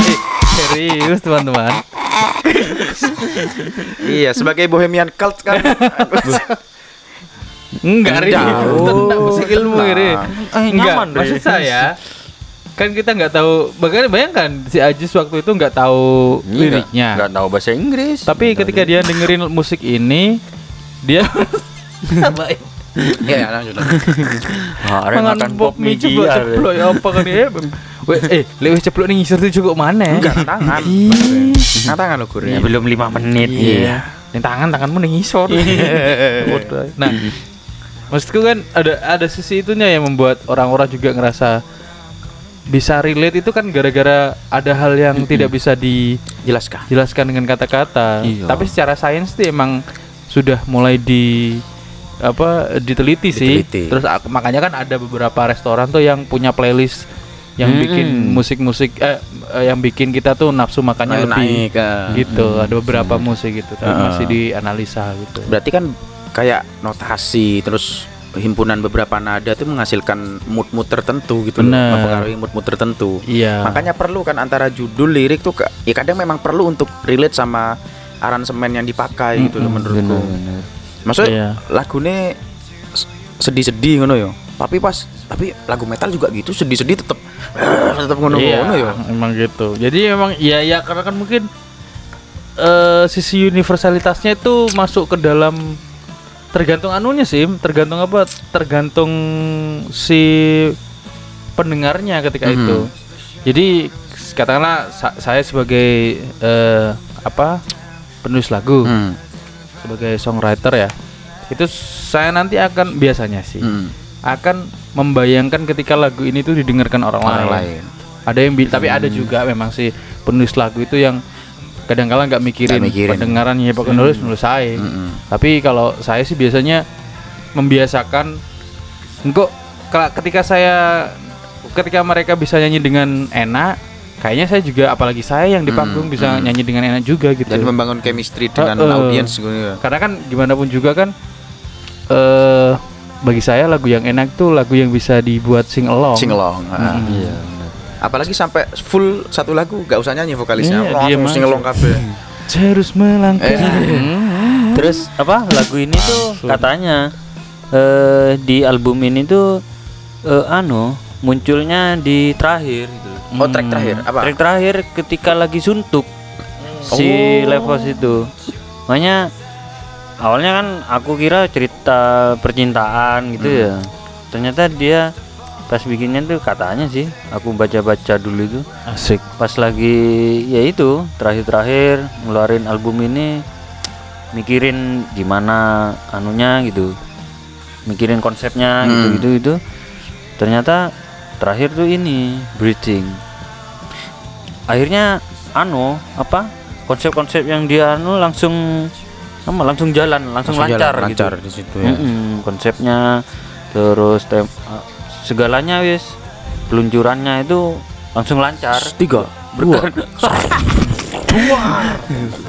Eh, serius teman-teman. iya, sebagai bohemian cult kan. Enggak, Ri. Enggak. Itu Tenang musik ilmu. Ri. Eh, Enggak, nyaman, maksud saya kan kita nggak tahu bagaimana bayangkan si Ajis waktu itu nggak tahu liriknya Nggak tahu bahasa Inggris. tapi ketika dia dengerin musik ini dia Iya, lanjut. Ah, arek makan pop mie ceplok ya apa kan ya Weh, eh lewat ceplok nih ngisor tuh cukup mana Enggak tangan. Nah, tangan lo Gur. Ya, belum lima menit. Iya. Yang tangan tanganmu nih ngisor. Bodoh. nah, maksudku kan ada ada sisi itunya yang membuat orang-orang juga ngerasa bisa relate itu kan gara-gara ada hal yang tidak bisa dijelaskan Jelaskan. dengan kata-kata. Iya. Tapi secara sains itu emang sudah mulai di apa diteliti, sih. Diteliti. Terus makanya kan ada beberapa restoran tuh yang punya playlist yang Mm-mm. bikin musik-musik eh, eh, yang bikin kita tuh nafsu makannya Naik, lebih naik, eh. gitu ada beberapa musik gitu tapi Heeh. masih dianalisa gitu Berarti kan kayak notasi terus himpunan beberapa nada itu menghasilkan mood-mood tertentu gitu loh, Bener. mempengaruhi mood-mood tertentu. iya Makanya perlu kan antara judul lirik tuh ya kadang memang perlu untuk relate sama aransemen yang dipakai gitu loh Mm-mm, menurutku. Bener-bener. Maksudnya Iya. lagunya s- sedih-sedih ngono yo. Tapi pas tapi lagu metal juga gitu sedih-sedih tetep tetep ngono iya ngono yo. emang gitu jadi memang ya ya karena kan mungkin eh sisi universalitasnya itu masuk ke dalam tergantung anunya sih tergantung apa tergantung si pendengarnya ketika Mhm. itu jadi katakanlah sa- saya sebagai eh, apa penulis lagu Hmm. Sebagai songwriter ya itu saya nanti akan biasanya sih Hmm. akan membayangkan ketika lagu ini tuh didengarkan orang, Orang lain. lain. Ada yang bi- tapi ada juga memang sih penulis lagu itu yang kadang-kala nggak mikirin, Nggak mikirin. pendengarannya pokoknya nulis nulis saya. Mm-mm. Tapi kalau saya sih biasanya membiasakan kela- ketika saya ketika mereka bisa nyanyi dengan enak, kayaknya saya juga apalagi saya yang di Hmm, panggung bisa hmm. nyanyi dengan enak juga gitu. Dan membangun chemistry dengan Heeh. audiens gitu. Karena kan gimana pun juga kan eh bagi saya lagu yang enak tuh lagu yang bisa dibuat sing along. Sing along. ah. Mm-mm. Iya. bener. Apalagi sampai full satu lagu gak usah nyanyi vokalisnya. Iya, diam sing along kabeh. Terus melangkah. Eh. Hmm. Terus apa lagu ini tuh katanya eh di album ini tuh eh, anu munculnya di terakhir gitu. Oh, track terakhir apa? Track terakhir ketika lagi suntuk si Oh. Levos itu. Makanya awalnya kan aku kira cerita percintaan gitu Hmm. ya. Ternyata dia pas bikinnya tuh katanya sih aku baca-baca dulu itu Asik. pas lagi ya itu terakhir-terakhir ngeluarin album ini mikirin gimana anunya gitu mikirin konsepnya gitu Hmm. gitu itu ternyata terakhir tuh ini breathing akhirnya anu apa konsep-konsep yang dia anu langsung apa langsung jalan langsung, Langsung lancar jalan, gitu. lancar di situ ya. Mm-mm, konsepnya terus tem segalanya wis. Peluncurannya itu langsung lancar. Tiga. berkat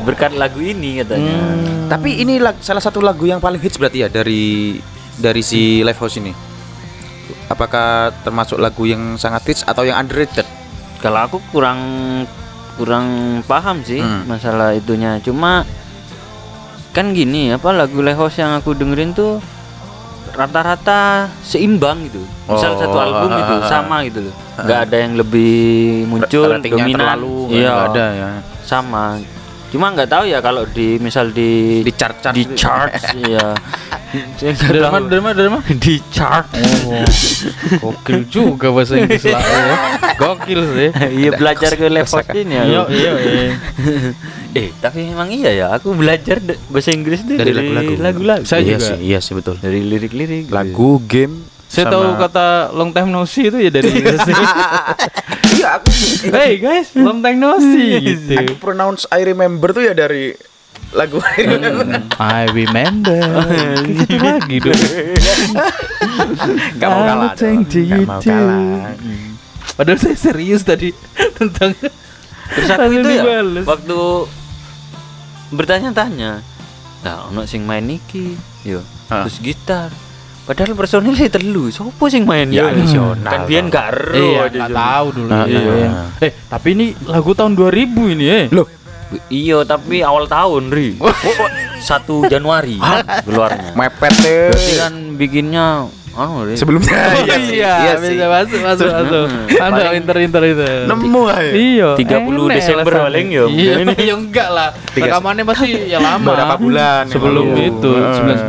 berkat lagu ini katanya. Tapi ini lag- salah satu lagu yang paling hits berarti ya dari dari si Live House ini. Apakah termasuk lagu yang sangat hits atau yang underrated? kalau aku kurang kurang paham sih Hmm. masalah itunya. Cuma kan gini apa lagu Lehos yang aku dengerin tuh rata-rata seimbang gitu. Misal Oh, satu album ah, itu ah, sama gitu loh. Nggak ada yang lebih muncul dominan. terlalu iya. ada ya. sama cuma nggak tahu ya kalau di misal di Di chart-chart di gitu. chart ya mana? Dari mana? di chart Oh, gokil juga bahasa Inggris lah ya. Gokil sih. iya belajar ke level ini ya Iya, iya, eh tapi emang iya ya aku belajar bahasa Inggris Dari lagu-lagu. lagu-lagu Saya iya juga. sih, iya sih betul. dari lirik-lirik. Lagu, game, Saya sama- tahu kata long time no see itu ya dari Inggris. Iya, aku hey guys, long time no see gitu. aku pronounce I remember tuh ya dari lagu I remember. I remember. Gitu lagi dong. Gak mau kalah. Gak mau too. kalah. Padahal saya serius tadi tentang terus aku itu ya dibales. waktu bertanya-tanya nah ono sing main iki yo Ah. terus gitar padahal personilnya telu sopo sing main Ya, yo? additional kan biyen dong. gak ero Iya, nggak tahu dulu. Ah, Iya. Eh, tapi ini lagu tahun 2000 ini eh. Loh, Iya, tapi awal tahun, Ri. Satu Januari keluarnya. Mepet deh. Berarti kan bikinnya Ri. Sebelumnya iya, iya sih. bisa masuk masuk masuk. Mantap Paling- inter-inter itu. Nemu aja. Iya. 30 enak Desember paling ya. Iya, ya enggak lah. Tiga- Rekamannya pasti ya lama. Beberapa bulan yang sebelum lalu. itu Heeh.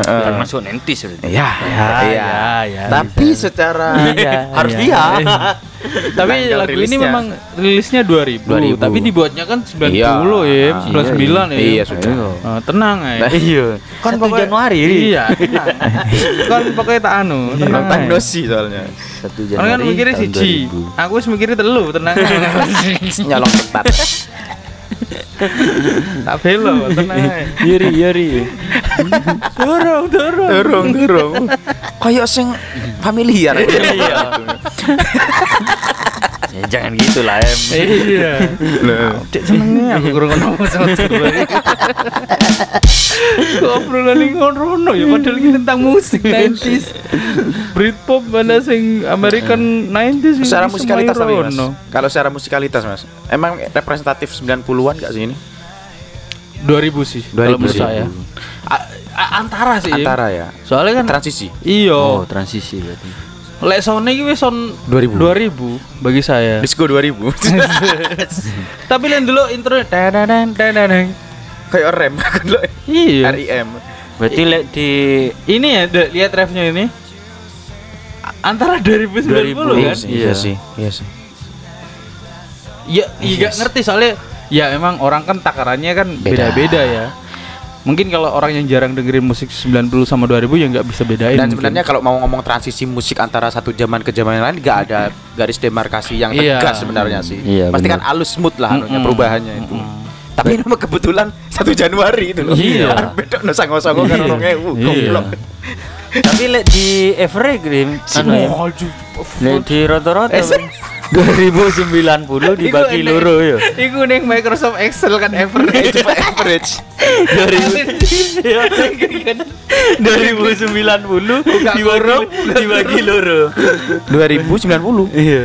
99. Kan masuk nentis berarti. Iya, Ya, iya. ya, ya. Tapi secara Iya, Harus iya. dia. Tapi Tanggal lagu ini rilisnya. memang rilisnya 2000, 2000. tapi dibuatnya kan 90 Iya. ya, Ah, 99 ya. Iya, sudah. Ah, tenang ya. Iya. Kan Satu Januari, Ri. Iya, tenang. kan pokoknya tak anu, tenang. Ae. no see soalnya. Satu Orang kan Januari. mikirnya tahun siji. 2000. Aku wis mikirnya telu, tenang. Nyolong cepat. Tak belo, tenang. Yuri, Yuri. Dorong, dorong. Durung, durung. Kayak sing familiar. Iya. Ya jangan gitu lah, Em. Iya. Cek senengnya aku kurang ngomong sama. Kok obrolan ini ngono ya padahal ini tentang musik 90s. Britpop mana sing American 90s ini Secara musikalitas tapi mas. Kalau secara musikalitas mas, emang representatif 90-an gak sih ini? 2000 sih kalau 2000 menurut sih. saya. A- antara sih. Antara ya. Soalnya kan Transisi. iya. Oh, transisi berarti. Lek sound iki wis son 2000. 2000 bagi saya. Disco 2000. Tapi lihat dulu intro tadadang tadadang. Kayak rem kan lo. Iya. RIM. Berarti lek di Ini ya, De, lihat refnya ini. Antara 2090 2000, kan? Iya. Iya sih. Iya sih. Ya, iya gak ngerti soalnya ya emang orang kan takarannya kan Beda. beda-beda ya. Mungkin kalau orang yang jarang dengerin musik 90 sama 2000 ya nggak bisa bedain. Dan sebenarnya kalau mau ngomong transisi musik antara satu zaman ke zaman lain gak ada garis demarkasi yang Iya. tegas sebenarnya sih. Iya, Pasti kan halus smooth lah anunya, Mm-mm. perubahannya itu. Tapi memang kebetulan satu Januari itu loh. Iya. Arep Beda no sango-sango kan Iya. orang ewu. Iya. Goblok. Tapi lek di average Grim, anu ya. Lek di rata-rata Eh, Bang. 2090 dibagi loro ya. Iku ning Microsoft Excel kan average. Cuma average. 2090 dibagi dibagi loro. 2090. Iya.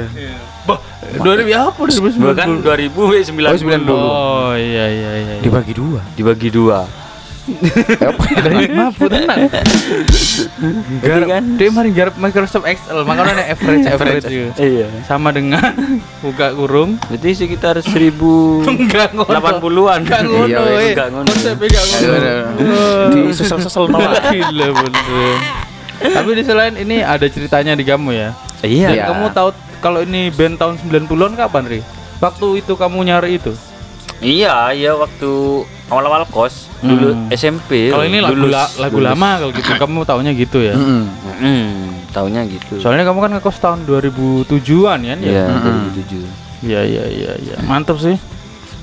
Bah, 2000 ya apa 2090? Bahkan 2090. Oh, 90. Oh iya iya iya. iya. Dibagi dua. dibagi dua. Mampu tenang. Garap kan dia mari garap Microsoft Excel makanya ada average average juga. Iya. Sama dengan buka kurung Berarti sekitar 1000 enggak ngono. 80-an. Enggak ngono. Iya, enggak ngono. Konsepnya enggak ngono. Di sesel-sesel no. Gila bener. Tapi di selain ini ada ceritanya di kamu ya. Iya. Iya. kamu tahu kalau ini band tahun 90-an kapan, Ri? Waktu itu kamu nyari itu. Iya, iya waktu awal-awal kos dulu Hmm. SMP. Kalau ini lagu lulus- la- lagu lulus. lama kalau gitu kamu taunya gitu ya. Mm-mm. Hmm, taunya gitu. Soalnya kamu kan ngekos tahun 2007-an kan ya? Iya, Mm-mm. 2007. Iya iya iya iya. Mantap sih.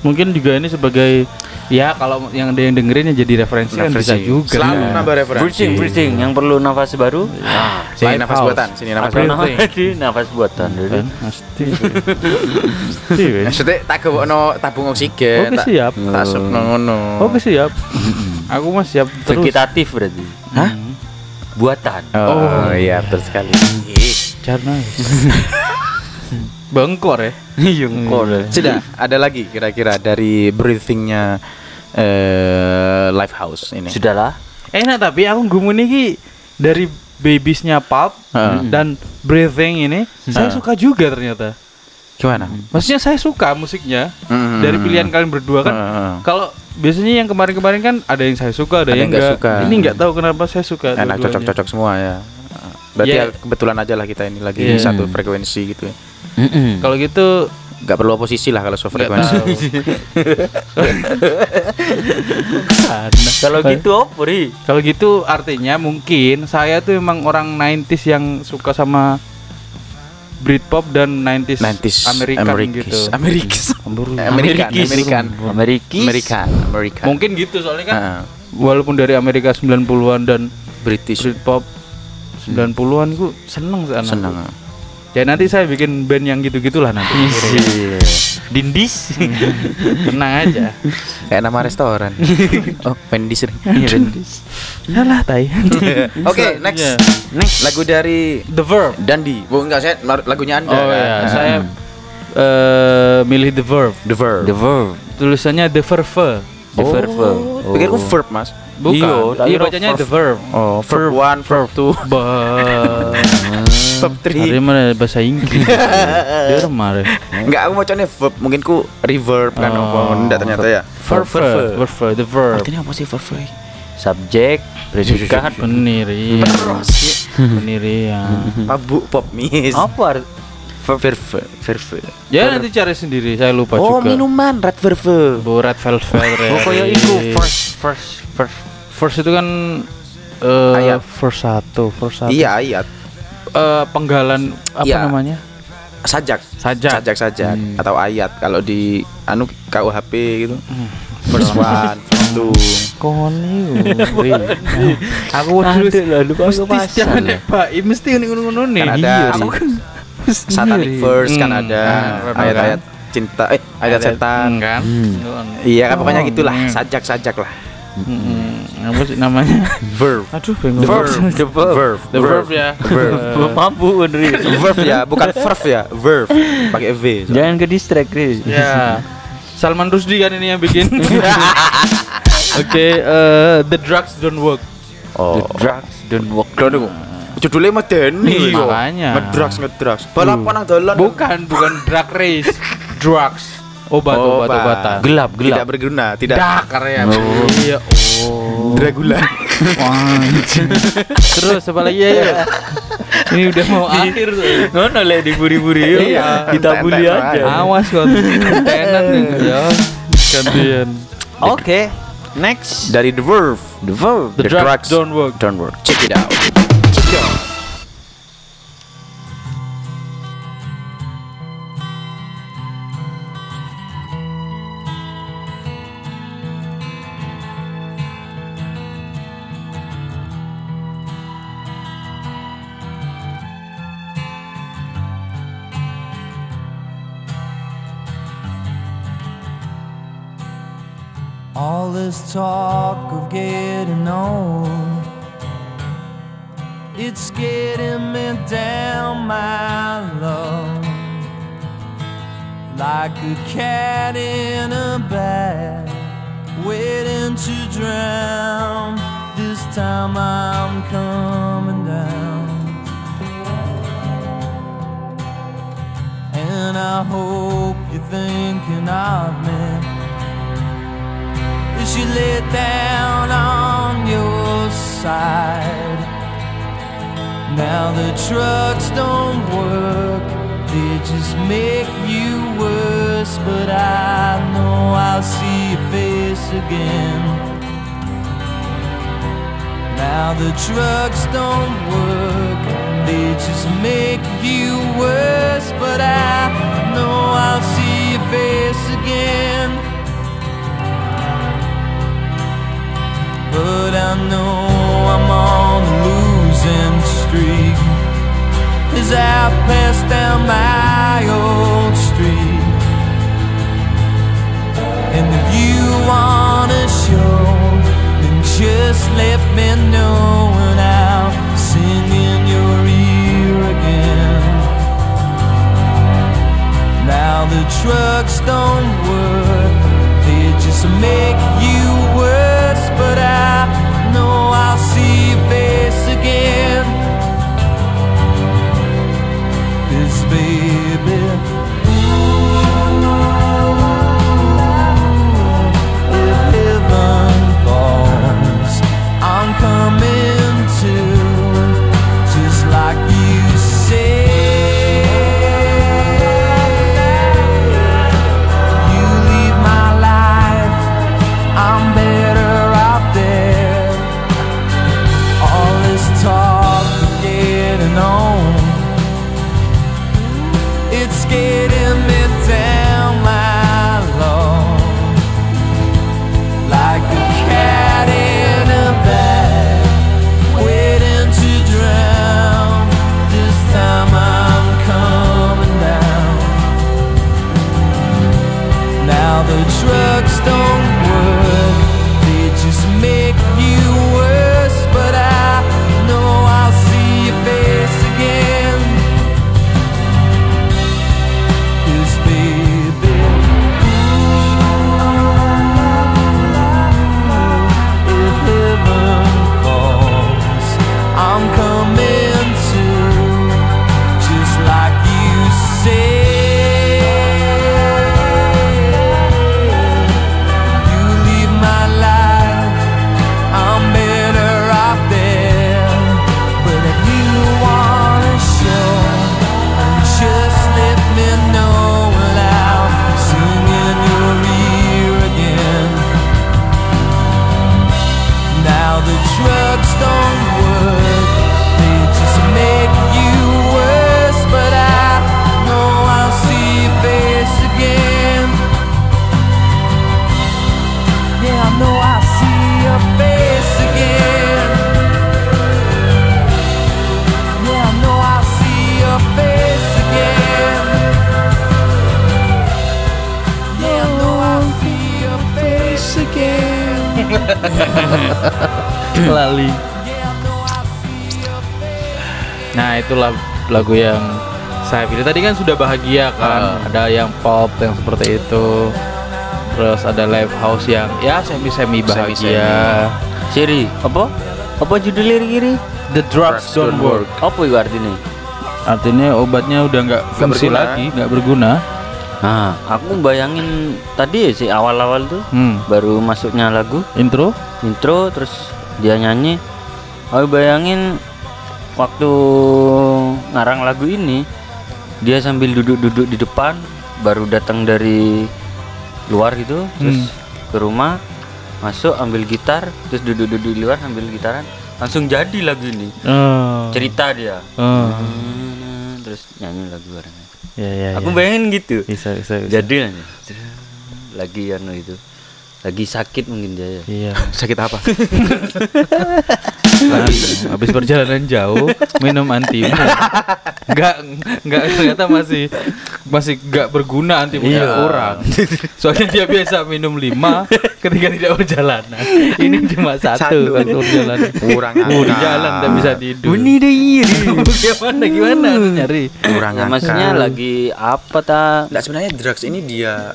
Mungkin juga ini sebagai ya kalau yang ada yang dengerin ya jadi referensi, kan bisa juga. Selalu ya. nambah referensi. Breathing, breathing yang perlu nafas baru. Nah, Sini nafas house. buatan, sini nafas buatan. nafas nafas buatan. Jadi, Kan, Pasti. Pasti wes. Maksudnya tak kewokno tabung oksigen. Oke tak- siap. Tak supno ngono. Oke siap. Aku mah siap terus. vegetatif berarti. Hah? Buatan. Oh, iya betul sekali. Carna. Bengkor ya. Iya, kok. Sudah, ada lagi kira-kira dari breathingnya eh live house ini. Sudahlah. Enak tapi aku gumun iki dari babiesnya Pulp Heeh. dan Breathing ini saya Heeh. suka juga ternyata. Gimana? Maksudnya saya suka musiknya Mm-mm. dari pilihan kalian berdua kan. Heeh. Kalau biasanya yang kemarin-kemarin kan ada yang saya suka, ada, Ada yang yang nggak enggak. suka. Ini nggak tahu kenapa saya suka. Enak cocok-cocok semua ya. Berarti Iya. ya kebetulan aja lah kita ini lagi Iya. satu frekuensi gitu. ya. Mm-mm. Kalau gitu Gak perlu oposisi lah kalau so nggak frekuensi. Kalau gitu apa, Ri? Kalau gitu artinya mungkin saya tuh emang orang 90s yang suka sama Britpop dan 90s, 90s American Amerikis. gitu. Amerikis. Amerikis. Amerikan. Amerikis. Amerikan, Amerikan. Mungkin gitu soalnya kan Heeh. walaupun dari Amerika 90-an dan British Britpop 90-an ku seneng sih anak. senang. Ya nanti saya bikin band yang gitu-gitulah nanti. Iya. Dindis. Tenang aja. Kayak nama restoran. oh, Pendis. Iya, Dindis. Yalah tai. Oke, next. Iya. Next lagu dari The Verb. Dandi. Bu enggak saya lagunya Anda. Oh ya, saya eh milih the verb. The verb. The verb. Tulisannya the verve. The verb. Oh, pikirku verb, Mas. Bukan. Iya, Iya bacanya verve. the verb. Oh, verb 1, verb 2, Bah. verb Hari 3. mana bahasa Inggris. Dia remar. Enggak, aku bacanya verb. Mungkin ku reverb kan Oh. apa. Enggak ternyata ya. Verve, verve, the verb. Artinya apa sih verb? Subjek, predikat. Bener iya. Bener iya. Mabuk pop miss. Apa? Verb, verb. Ya nanti cari sendiri, saya lupa Oh, juga. minuman red verve. Bu Red Velvet. Oh, kayak itu first, first, first. First itu kan eh Ayat. verse satu, verse satu. Iya, ayat. Eh, penggalan apa Iya. namanya? Sajak. Sajak. Sajak sajak Hmm. atau ayat kalau di anu KUHP gitu. Hmm. First two. Koni. Aku terus lah, lupa mesti jangan ya. Pak, mesti ngono-ngono nih. Kan ada Iya, aku kan Satanic verse kan Hmm, ada ayat-ayat kan? cinta eh ayat setan. Hmm, kan. Iya kan pokoknya gitulah, hmm. sajak-sajak lah. Hmm, apa sih namanya? Verb. Aduh, bingung. The verb. The verb. Verb. The verb ya. Verb. Eh, Mampu Andri. Verb ya, bukan verb ya, verb pakai V. Jangan ke distract, Riz. Ya. Salman Rusdi kan ini yang bikin. Oke, eh, the drugs don't work. Oh. The drugs don't work. Aduh. Judulnya medeni. Iya, makanya. Ngedrugs ngedrugs. Balapan nang dalan. Bukan, bukan drug race, drugs. Obat, obat, obatan. Gelap, Tidak gelap. berguna, tidak. Dakar ya. Oh. Iya. Oh. Wah, anjing. Terus apa lagi ya? ya? Ini udah mau akhir tuh. Ngono lek diburi-buri yuk. Iya. Tenan aja. Awas kok. Tenan ya. Gantian. Oke. Next. Dari The Verve. The verb. The, The drugs, drugs. don't work. Don't work. Check it out. All this talk of getting old, it's getting me down, my love, like a cat in a bag, waiting to drown. This time I'm coming down, and I hope you're thinking of me you lay down on your side. Now the trucks don't work, they just make you worse. But I know I'll see your face again. Now the trucks don't work, they just make you worse. But I know I'll see your face again. But I know I'm on a losing streak As I pass down my old street And if you wanna show Then just let me know And I'll sing in your ear again Now the trucks don't work, they just make you. But I know I'll see your face again. Cause baby, lagu yang saya pilih tadi kan sudah bahagia kan ada yang pop yang seperti itu terus ada live house yang ya semi semi bahagia Siri, apa? Apa judul lirik ini? the drugs don't work Apa itu artinya? artinya obatnya udah nggak fungsi berguna. lagi nggak berguna Nah, aku bayangin tadi ya sih awal-awal tuh hmm. baru masuknya lagu intro intro terus dia nyanyi. Aku bayangin waktu ngarang lagu ini dia sambil duduk-duduk di depan baru datang dari luar gitu terus ke rumah masuk ambil gitar terus duduk-duduk di luar ambil gitaran langsung jadi lagu ini oh. cerita dia. Hmm, terus nyanyi lagu bareng ya ya aku ya. bayangin gitu bisa bisa, bisa. jadi lagi anu itu lagi sakit mungkin dia ya iya Sakit apa? Habis, habis perjalanan jauh minum antimu. Enggak enggak ternyata masih masih enggak berguna antimunya Iya. kurang. Soalnya dia biasa minum lima ketika tidak berjalanan. Ini cuma satu Satu. waktu berjalanan. Kurang di angka. jalan tak bisa tidur. Ini deh iya gimana gimana nyari? Kurang ya, maksudnya angka. lagi apa ta Nggak sebenarnya drugs ini dia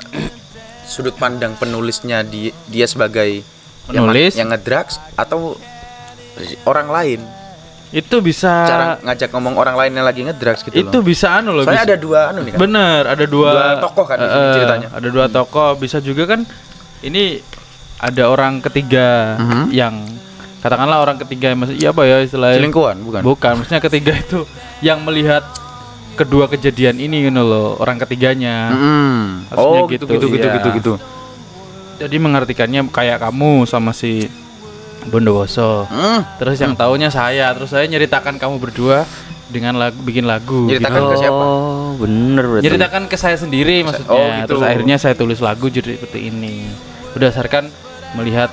sudut pandang penulisnya di, dia sebagai yang Penulis? yang, ngedrugs atau orang lain Itu bisa cara ngajak ngomong orang lain yang lagi ngedrugs gitu itu loh. bisa anu loh. Soalnya bisa- ada dua anu nih kan. Bener, ada dua, Dua tokoh kan Eh, ceritanya. Ada dua tokoh, bisa juga kan ini ada orang ketiga Mhm. yang katakanlah orang ketiga maksud iya apa ya istilahnya? Selingkuhan bukan? Bukan, maksudnya ketiga itu yang melihat kedua kejadian ini gitu loh, orang ketiganya. Maksudnya Oh gitu gitu, gitu gitu iya. gitu gitu. Jadi mengartikannya kayak kamu sama si Bondowoso. Hmm. Terus yang taunya saya, terus saya nyeritakan kamu berdua dengan lagu bikin lagu. Nyeritakan gitu. ke siapa? oh bener berarti Nyeritakan ke saya sendiri maksudnya. oh, gitu. Terus akhirnya saya tulis lagu jadi seperti ini. Berdasarkan melihat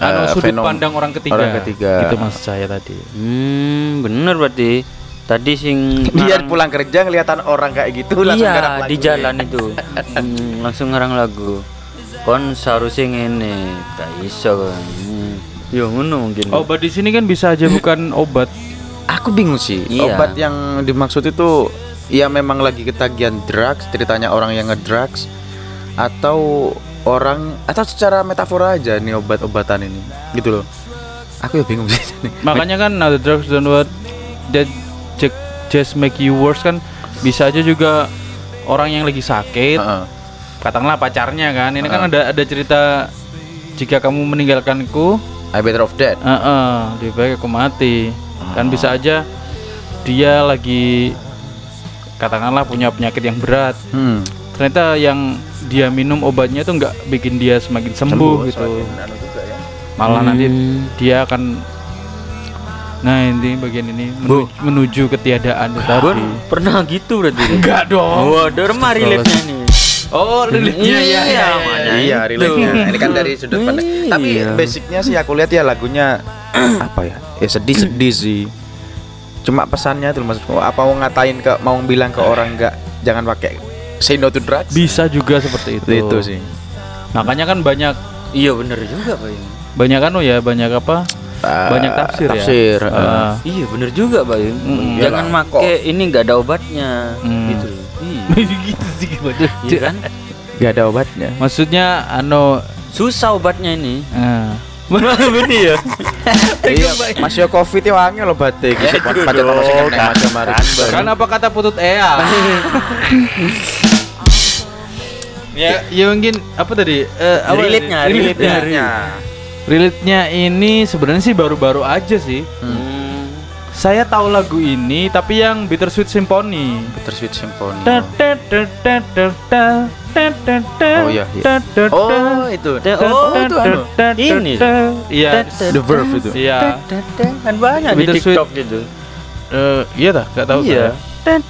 anu, sudut pandang orang ketiga. orang ketiga. Gitu maksud saya tadi. hmm bener berarti tadi sing Dia ngarang- pulang kerja kelihatan orang kayak gitu langsung iya lagu. di jalan itu Hmm, langsung ngarang lagu kon seharusnya ngene gak iso kan Hmm. ya ngono mungkin Obat di sini kan bisa aja bukan obat. Aku bingung sih. Iya. Obat yang dimaksud itu ya memang lagi ketagihan drugs, ceritanya orang yang ngedrugs atau orang atau secara metafora aja nih obat-obatan ini. Gitu loh. Aku ya bingung sih. Makanya kan now the drugs don't work that ju- just make you worse kan bisa aja juga orang yang lagi sakit Heeh. katakanlah pacarnya kan ini kan Heeh. ada ada cerita jika kamu meninggalkanku I better off dead. eh eh, lebih baik aku mati kan bisa aja dia lagi katakanlah punya penyakit yang berat Hmm. ternyata yang dia minum obatnya tuh nggak bikin dia semakin sembuh, gitu semakin anu juga ya. malah nanti Hmm. dia akan nah ini bagian ini menuju, menuju ketiadaan itu tadi pernah gitu berarti enggak dong oh derma relate-nya nih oh relate-nya ya, ya, ya, makanya Iya, itu. relate-nya. Ini kan dari sudut pandang. Tapi Iya. basicnya sih aku lihat ya lagunya apa ya? Ya sedih-sedih sih. Cuma pesannya tuh maksudku apa mau ngatain ke mau bilang ke orang enggak jangan pakai say no to drugs. bisa juga seperti itu itu sih. makanya kan banyak iya bener juga pak ini banyak kan ya banyak apa Ah, banyak tafsir, tafsir, ya. Ah. iya bener juga pak. Mm, jangan iyalah. make ini nggak ada obatnya Hmm. gitu iya gitu sih gimana Iya kan Gak ada obatnya. maksudnya anu susah obatnya ini ah. bener ya iya, Mas yo covid itu wangi loh batik. Ya, Pacar masih kena kan. macam mari. kan apa kata putut ea ya ya mungkin apa tadi Eh, apa Relate-nya, tadi? relate-nya. Relate-nya. ini sebenarnya sih baru-baru aja sih Hmm. saya tahu lagu ini tapi yang Bittersweet Symphony Bittersweet Symphony. Da, da, da, da, da, da. Oh, iya, iya. Oh, itu. Oh, itu anu. Ini. Iya. The Verve itu. Iya. Kan banyak di Bittersweet. TikTok gitu. Eh, iya dah, gak tahu Iya. saya.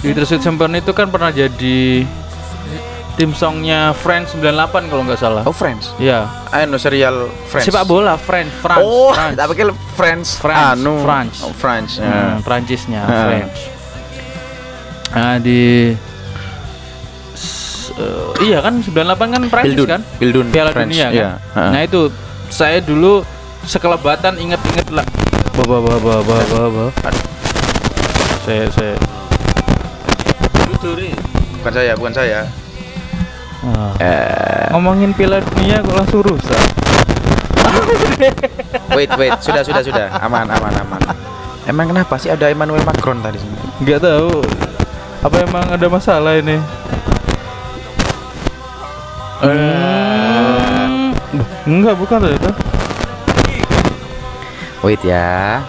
Bittersweet Symphony itu kan pernah jadi tim songnya Friends 98 kalau nggak salah. Oh, Friends. Iya. Anu serial Friends. Sepak bola Friends, France. Oh, France. tak pikir Friends. France, Anu. France. Oh, France. Hmm, Ya. Prancisnya Ha. French. Nah, di eh, iya kan 98 kan Prancis Bildun. kan? Bildun. Piala France. Dunia kan. Iya. Ha. Nah, itu saya dulu sekelebatan inget-inget lah. Bawa bawa bawa. Aduh. Saya saya bukan saya, bukan saya. Eh, ngomongin Piala Dunia kok langsung rusak. wait, wait. Sudah, sudah, sudah. Aman, aman, aman. Emang kenapa sih ada Emmanuel Macron tadi sini? Nggak tahu. Apa emang ada masalah ini? Hmm. Enggak, bukan ternyata. Wait ya.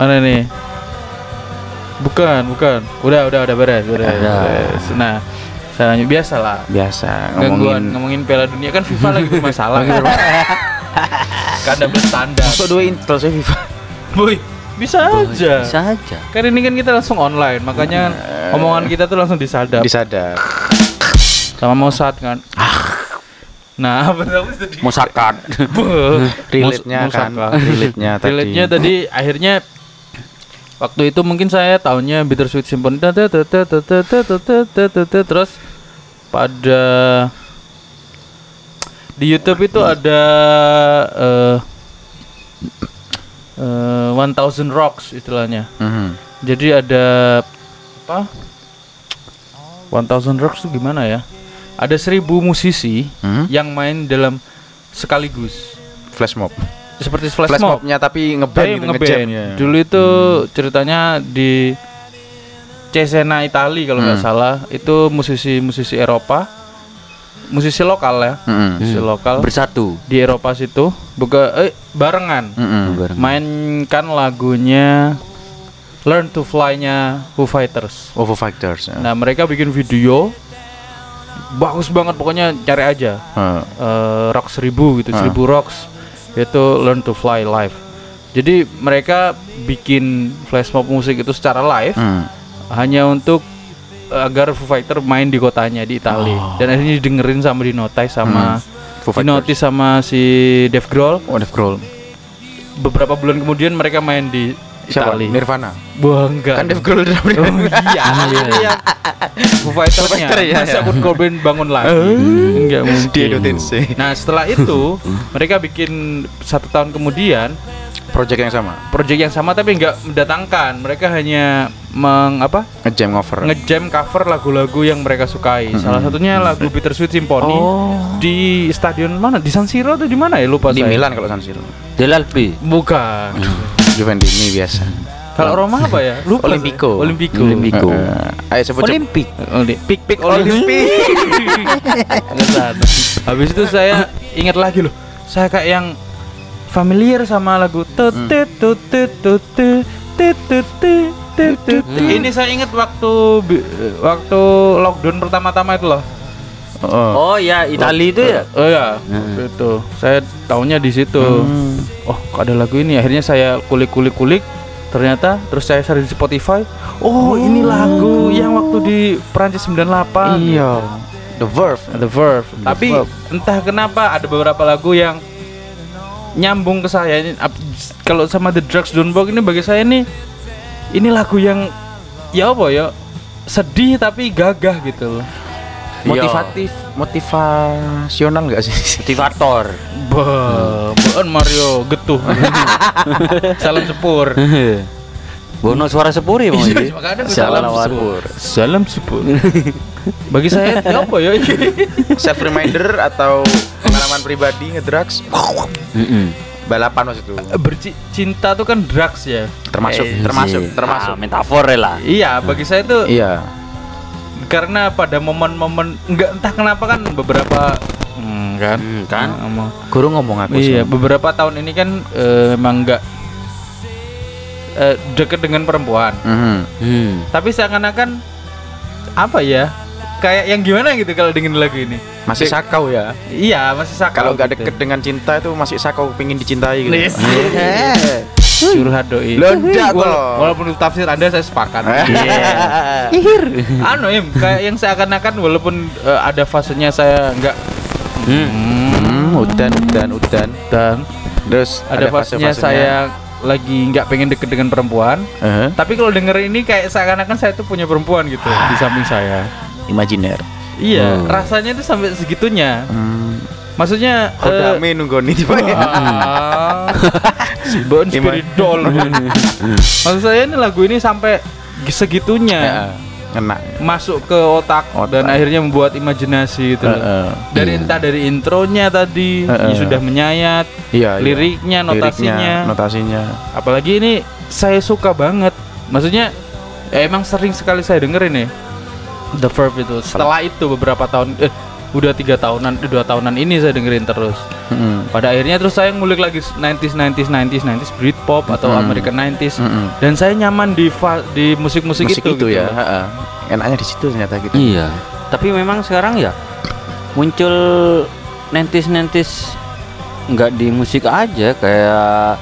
Mana nih? Bukan, bukan. Udah, udah, udah beres, beres. Beres. Nah, Salahnya biasa lah. Biasa. Ngomongin Gangguan, ngomongin Piala Dunia kan FIFA lagi bermasalah. kan ada bertanda. Masuk dua intel saya FIFA. Boy, bisa aja. Bisa aja. Karena ini kan kita langsung online, makanya uh, omongan kita tuh langsung disadap. Disadap. Sama Mossad kan. Nah, benar tadi. musakat Relate-nya kan. Relate-nya tadi. Relate-nya tadi akhirnya waktu itu mungkin saya tahunya Bittersweet Symphony terus pada di YouTube itu ada eh eh, 1000 Rocks istilahnya. Mhm. Jadi ada apa? 1000 Rocks itu gimana ya? Ada seribu musisi Hmm? yang main dalam sekaligus. Flash mob. Seperti Flash, flash mob. mobnya tapi ngeband gitu, ngeband. ngejam ya. Dulu itu ceritanya di Cesena Itali kalau nggak Hmm. salah. Itu musisi-musisi Eropa. Musisi lokal ya. Mhm. Musisi lokal Bersatu. di Eropa situ buka eh barengan Mhm. Bareng. mainkan lagunya Learn to Fly-nya Foo Fighters. Oh, Foo Fighters. ya. Nah, mereka bikin video bagus banget pokoknya cari aja. Heeh. eh, rock 1000 gitu, Ah. 1000 rocks itu learn to fly live. Jadi mereka bikin flash mob musik itu secara live Hmm. Hanya untuk eh, agar Foo Fighter main di kotanya di Italia dan akhirnya didengerin sama dinotis sama Oh. Hmm. Dinotis sama si Dave Grohl. Oh, Dave Grohl. Beberapa bulan kemudian mereka main di Siapa? Italia. Nirvana. Wah enggak. Kan Dave Grohl drummer. Oh iya, itu yang Foo Fighters-nya. Fighter, iya, Masa iya. Kurt Cobain bangun lagi? Enggak mungkin. Diedotin sih. Nah setelah itu mereka bikin satu tahun kemudian Project yang sama. project yang sama tapi nggak mendatangkan. Mereka hanya meng apa Ngejam cover. ngejam cover lagu-lagu yang mereka sukai. Salah satunya lagu Bittersweet Symphony di stadion mana? Di San Siro atau di mana ya lupa di saya. Milan kalau San Siro. Del Alpi. Bukan. Juventini biasa. Kalau Roma apa ya? Lupa. saya. Olimpico. Olimpico. Olimpico. Heeh. ayo sebut Olimpik. Oli- Pik pik Olimpik. Ke sana. Habis itu saya ingat lagi loh. Saya kayak yang familiar sama lagu tut tut tut tut tut. Ini saya ingat waktu waktu lockdown pertama-tama itu loh. Oh. Oh ya, Itali itu ya. Oh ya, Hmm. itu. Saya tahunya di situ. Hmm. Oh, kok ada lagu ini. Akhirnya saya kulik-kulik-kulik. Ternyata terus saya cari di Spotify. Oh, ini lagu yang waktu di Perancis 98. Iya. The Verve. The Verve. Tapi Verve. entah kenapa ada beberapa lagu yang nyambung ke saya. Kalau sama The Drugs Don't Walk ini bagi saya ini ini lagu yang ya apa ya sedih tapi gagah gitu loh. Motivatif, motivasional enggak sih? Motivator. Bah, Baan Mario getuh. Salam sepur. Bono suara sepuri mau jadi. Makanya gua Salam sepur. Salam sepur. Bagi saya ya apa ya? Self reminder atau pengalaman pribadi ngedrugs? Balapan maksud itu. Bercinta tuh kan drugs ya. Termasuk, Eh, termasuk, Iya. termasuk. Ah, metafor lah. Iya, bagi saya tuh Iya. karena pada momen-momen nggak entah kenapa kan beberapa hmm, kan Hmm, kan? ngomong Guru ngomong aku iya sih. beberapa tahun ini kan eh, emang nggak eh, deket dengan perempuan Mhm. Hmm. tapi seakan-akan apa ya? Kayak yang gimana gitu kalau dengerin lagu ini? Masih sakau ya. Iya, masih sakau. Kalau nggak gitu. deket dengan cinta itu masih sakau pengen dicintai gitu. Yes. Eh. curhat doi. Lo enggak Wala-. Walaupun itu tafsir Anda saya sepakat. Iya. anu im kayak yang seakan-akan walaupun eh, ada fasenya saya enggak Hmm, udan, udan, udan. dan Terus ada, fasenya saya lagi nggak pengen deket dengan perempuan Eh, tapi kalau denger ini kayak seakan-akan saya tuh punya perempuan gitu di samping saya imajiner. iya Hmm. rasanya tuh sampai segitunya Hmm. maksudnya Kau eh, nunggu nih tiba ya. ah, Bon Spirit Doll maksud saya ini lagu ini sampai segitunya Ya, Kena. masuk ke otak, Otak. dan akhirnya membuat imajinasi gitu loh. Heeh. dari Iya. entah dari intronya tadi Heeh. ya sudah menyayat Iya, iya. liriknya notasinya Liriknya, notasinya. apalagi ini saya suka banget maksudnya ya emang sering sekali saya dengerin nih The Verb itu setelah itu beberapa tahun eh udah tiga tahunan eh, dua tahunan ini saya dengerin terus Mm-mm. pada akhirnya terus saya ngulik lagi 90s 90s 90s 90s Britpop atau Mm. American 90s Mm-mm. dan saya nyaman di di musik-musik Musik itu, itu, gitu ya. heeh. Enaknya di situ ternyata gitu. Iya. Tapi memang sekarang ya muncul nentis-nentis nggak di musik aja kayak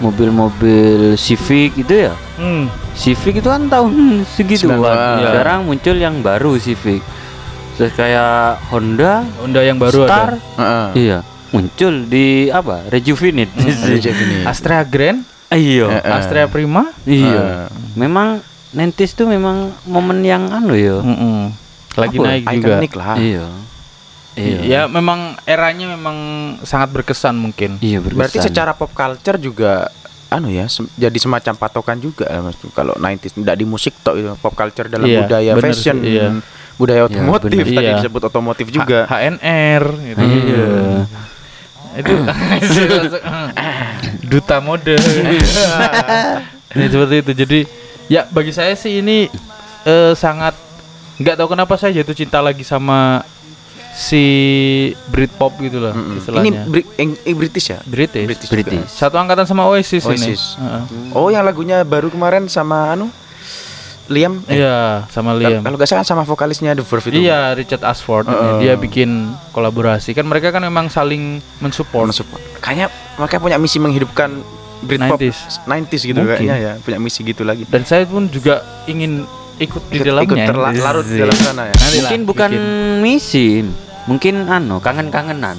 mobil-mobil Civic itu ya. Hmm. Civic itu kan tahun segituan. Sembilan- Ya. Sekarang muncul yang baru Civic. Terus kayak Honda, Honda yang baru Star, ada Heeh. iya muncul di apa? Rejuvenate. Ini. Astrea Grand Iya. Eh, Astrea Prima Iya. Memang nentis tuh memang momen yang anu ya. Mm-mm. lagi Apa? naik juga Ikonik lah. Iya. Iya. ya memang eranya memang sangat berkesan mungkin Iya Berarti berkesan. secara pop culture juga anu ya sem- jadi semacam patokan juga ya, Mas. kalau 90s tidak di musik tok itu pop culture dalam Iya, budaya bener fashion sih, iya. budaya Iya, otomotif bener. tadi Iya. disebut otomotif H- juga HNR gitu. Iya. itu duta mode ya, seperti itu jadi ya bagi saya sih ini eh, sangat nggak tahu kenapa saya jatuh cinta lagi sama si Britpop gitu loh Mm-mm. ini istilahnya Bri- Eng- eh, British ya British. British, British. juga. satu angkatan sama Oasis, ini Oasis. Heeh. oh yang lagunya baru kemarin sama anu Liam eh, iya sama kal- Liam kalau nggak salah sama vokalisnya The Verve itu Iya, Richard Ashford ini. Heeh. dia bikin kolaborasi. Kan mereka kan memang saling mensupport. mensupport kayaknya mereka punya misi menghidupkan Britpop 90s. 90s, gitu Mungkin. kayaknya ya punya misi gitu lagi Dan saya pun juga ingin ikut di ikut, dalamnya. ikut terlarut di dalam sana ya Nanti lah, Mungkin bukan bikin. misi, mungkin anu kangen-kangenan.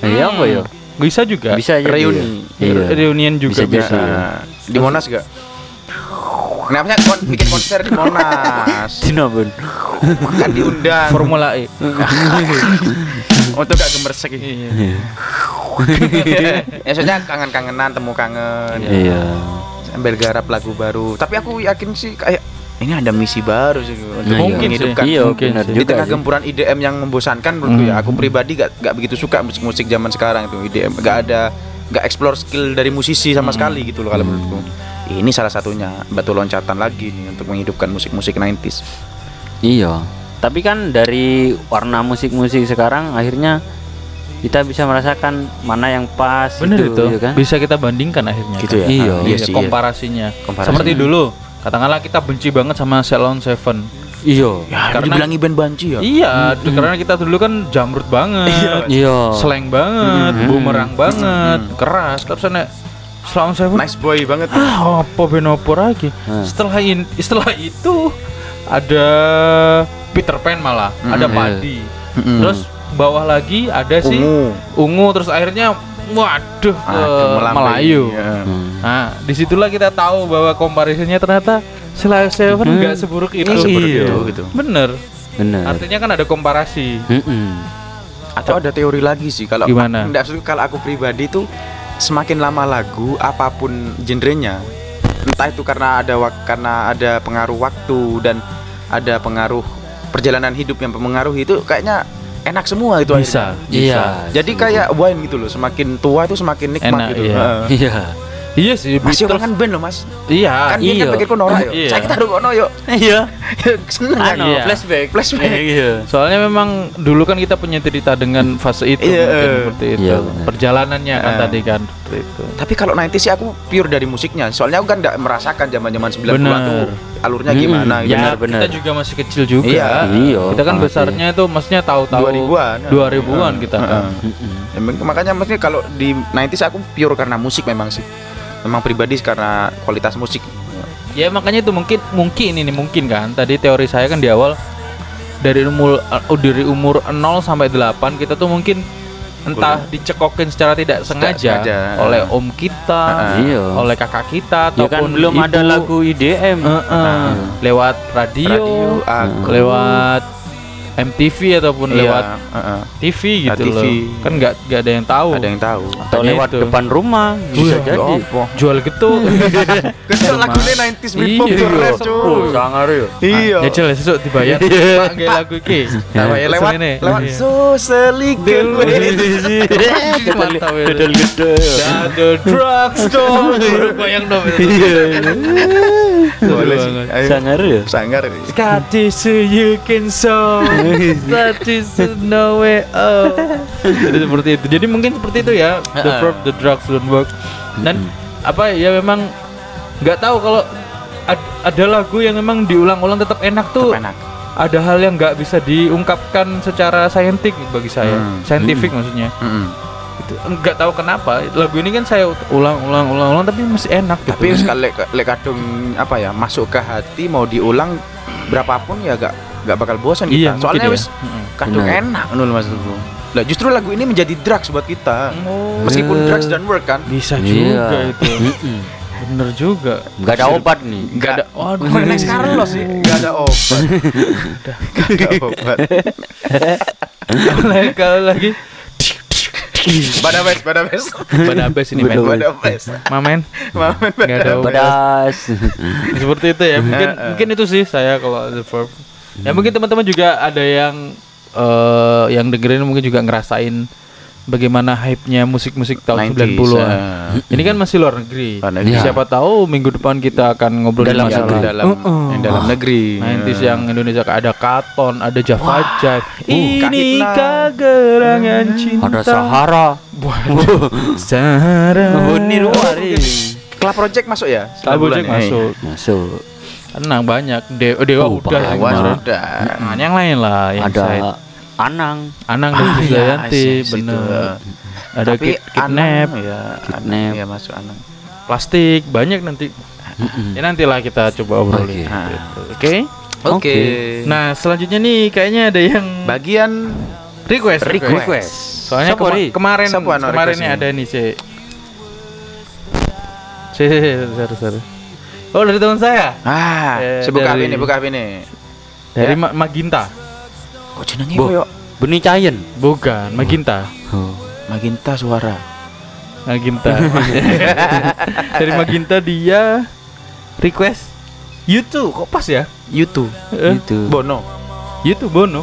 Iya apa ya? Bisa juga. Bisa aja reuni Iya. Reunian juga Bisa bisa. Nah, di Monas gak? Kenapa kon bikin konser di Monas? Dinabun. kan diundang Formula E. untuk gak gemersek. Iya. Ya soalnya kangen-kangenan, temu kangen. Iya. Sambil garap lagu baru. Tapi aku yakin sih kayak ini ada misi baru sih untuk Nah, Mungkin sih. menghidupkan Iya, Mungkin di juga tengah gempuran IDM yang membosankan menurutku ya Hmm. aku pribadi gak, gak begitu suka musik-musik zaman sekarang itu IDM gak ada gak explore skill dari musisi sama sekali gitu loh kalau menurutku ini salah satunya batu loncatan lagi nih untuk menghidupkan musik-musik 90s Iya. Tapi kan dari warna musik-musik sekarang akhirnya kita bisa merasakan mana yang pas Bener itu. ya kan? Bisa kita bandingkan akhirnya. gitu ya kan? Iya. Ah, Iya, sih, iya. komparasinya. Komparasi. Seperti dulu, katakanlah kita benci banget sama Ceylon Seven. Iya. ya Karena- dibilangi band banci ya Iya, karena kita dulu kan jamrut banget. Iya. slang banget, Hmm. bumerang banget, keras. Terus ane Ceylon Seven nice boy banget ah apa benopo lagi Hmm. setelah in, setelah itu ada Peter Pan malah ada iya. Padi Mm-mm. terus bawah lagi ada si ungu ungu terus akhirnya waduh ke Aduh, melambai. Melayu Ya. Hmm. nah di situlah kita tahu bahwa comparisonnya ternyata Ceylon Seven Hmm. nggak seburuk itu seburuk Iya. itu, gitu. bener Benar. artinya kan ada komparasi Mm-mm. atau ada teori lagi sih kalau Gimana? Nggak, maksudku kalau aku pribadi tuh semakin lama lagu apa pun genrenya entah itu karena ada wak- karena ada pengaruh waktu dan ada pengaruh perjalanan hidup yang mempengaruhi itu kayaknya enak semua itu bisa akhirnya. Iya. jadi kayak wine gitu loh semakin tua itu semakin nikmat Enak, gitu iya. Iya. iya sih masih orang kan band loh mas iya kan dia iya. kan pikir kono yuk Iya. saya kita kono yuk Iya. seneng kan Iya. flashback. Flashback. Iya. Soalnya memang dulu kan kita punya cerita dengan fase itu Iya, mungkin eh. seperti itu. Iya. Perjalanannya kan tadi kan. Seperti itu. Tapi kalau 90 sih aku pure dari musiknya. Soalnya aku kan nggak merasakan zaman-zaman 90-an Bener. tuh alurnya Hmm, gimana gitu. ya. Benar-benar. kita juga masih kecil juga. Iya. Iya, Kita kan besarnya itu maksudnya tahu-tahu 2000-an. 2000-an kita kan. Heeh. Mm-mm. Ya, mak- makanya maksudnya kalau di 90s aku pure karena musik memang sih. Memang pribadi karena kualitas musik. Ya makanya itu mungkin mungkin ini mungkin kan. Tadi teori saya kan di awal dari umur uh, dari umur 0 sampai 8 kita tuh mungkin entah dicekokin secara tidak sengaja, sengaja. oleh om kita. Iya. oleh kakak kita Ya kan ataupun belum ada ibu. lagu IDM. Heeh. lewat radio, Radio, aku. lewat MTV ataupun Iya, lewat heeh. TV Nah, gitu TV. loh. Kan nggak nggak ada yang tahu. Ada yang tahu. Atau Makanya lewat itu. depan rumah bisa Wih, jadi. Jual gitu. Kesel lagunya 90s Britpop Iya, iya. cuy. Oh, sangar ya. Iya. Ya jelas sesuk dibayar. Pak nggih lagu iki. Tak bayar lewat lewat Iya. so selikan Mantap ya. Gedel-gedel. The drugstore. Bayang dong. Boleh sih. Ayo. Sangar ya. Sangar. Scotty so you can so Scotty so no way out Jadi seperti itu. Jadi mungkin seperti itu ya. The verb, the drugs don't work. Dan apa ya memang nggak tahu kalau ad- ada lagu yang memang diulang-ulang tetap enak tuh Enak. ada hal yang nggak bisa diungkapkan secara saintik bagi saya. Hmm. saintifik maksudnya. Mm-mm. itu nggak tahu kenapa. Lagu ini kan saya ulang-ulang ulang-ulang tapi masih enak gitu. Tapi sekali lek lek kadung apa ya masuk ke hati mau diulang berapapun ya gak gak bakal bosan Iya, kita. Soalnya mungkin ya. wis Mm-mm. kadung Benar. enak nul Mas Tugu. Lah justru lagu ini menjadi drugs buat kita. Oh. Meskipun drugs dan work kan. bisa Iya. juga itu Mm-mm. bener juga Nggak ada obat nih. nggak ada waduh Oh, next Carlos sih nggak ada obat. Nggak ada obat. Kalau- lagi Badabes, badabes. Badabes ini men Badabes. mamen Mamen nggak ada obat. Pedas. seperti itu ya mungkin mungkin itu sih saya kalau the verb ya mungkin teman-teman juga ada yang eh yang dengerin mungkin juga ngerasain bagaimana hype-nya musik-musik tahun 90s, 90-an. eh. Ini kan masih luar negeri. Luar negeri. Siapa tahu minggu depan kita akan ngobrol dalam masalah negeri, dalam Uh-uh. yang dalam negeri. 90s yang Indonesia ada Katon, ada Java Jive. Ini Kahitna. kegerangan cinta. Ada Sahara. Sahara. Oh, Nirwari. Club Project masuk ya? Sebulan Jack ya? masuk. Masuk. Tenang banyak. De Dewa Oh, udah. Awas udah. Nah, yang lain lah yang Ada saya Anang. Anang Ah, Krisdayanti, iya, situ. bener. Ada Tapi kid, kidnap, Anang, ya, Kidnap. Anang, ya masuk Anang. plastik, banyak nanti. Ya nantilah kita coba obrolin. Oke. Nah. gitu. Oke. Oke. Nah, selanjutnya nih kayaknya ada yang bagian request, request. Soalnya Siapa, kema- Ri? kemarin kemarin requestnya? ada nih sih. Si, si, si, sorry, sorry. Oh dari teman saya Ah, Eh, saya buka dari- ini, buka ini. dari Ya. Ma- Maginta. Kok jenenge Bo. koyo Benih Cayen. Bukan Maginta. Oh. Maginta suara. Maginta. dari Maginta dia request YouTube kok pas ya? YouTube. Eh, Itu. Bono. YouTube Bono.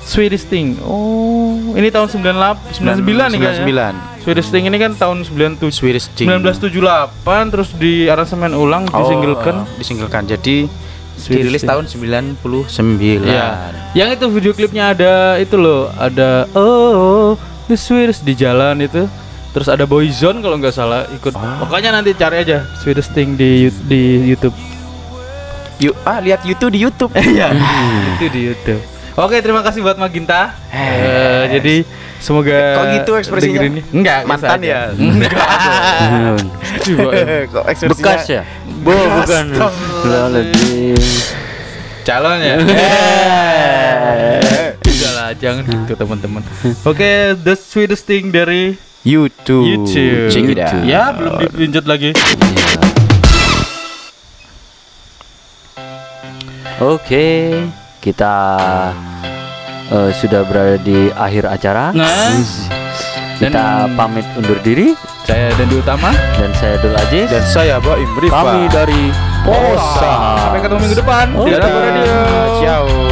Swedish Thing. Oh, ini tahun 98 99 nih kayaknya. 99. Swedish Thing ini kan tahun 97 Swedish Thing. 1978 terus di aransemen ulang Oh, disinglekan. Jadi Swedish dirilis Thing. tahun 99. Iya. Yang itu video klipnya ada itu loh, ada oh the Swedish di jalan itu. Terus ada Boyzone kalau nggak salah ikut. Pokoknya nanti cari aja Swedish Thing di di YouTube. Yuk, ah lihat YouTube di YouTube. Iya. itu di YouTube. Oke, terima kasih buat Maginta. Eh, jadi semoga Kok gitu ekspresinya? ini. Enggak, Mantan ya? Enggak. Em. Kok ekspresinya Bekas ya? Bo, bukan. Astagfirullahaladzim. calon ya. Udah lah, jangan gitu teman-teman. Oke, the sweetest thing dari YouTube. YouTube. Check it out. Ya, belum dipinjat lagi. Oke, kita eh, sudah berada di akhir acara. Nah, Kita dan- pamit undur diri saya dan di utama. dan saya Dul Aziz. Dan saya Baim Rifa. Kami dari Posa. Sampai ketemu minggu depan. Oke. Dadah, Radio. Ciao.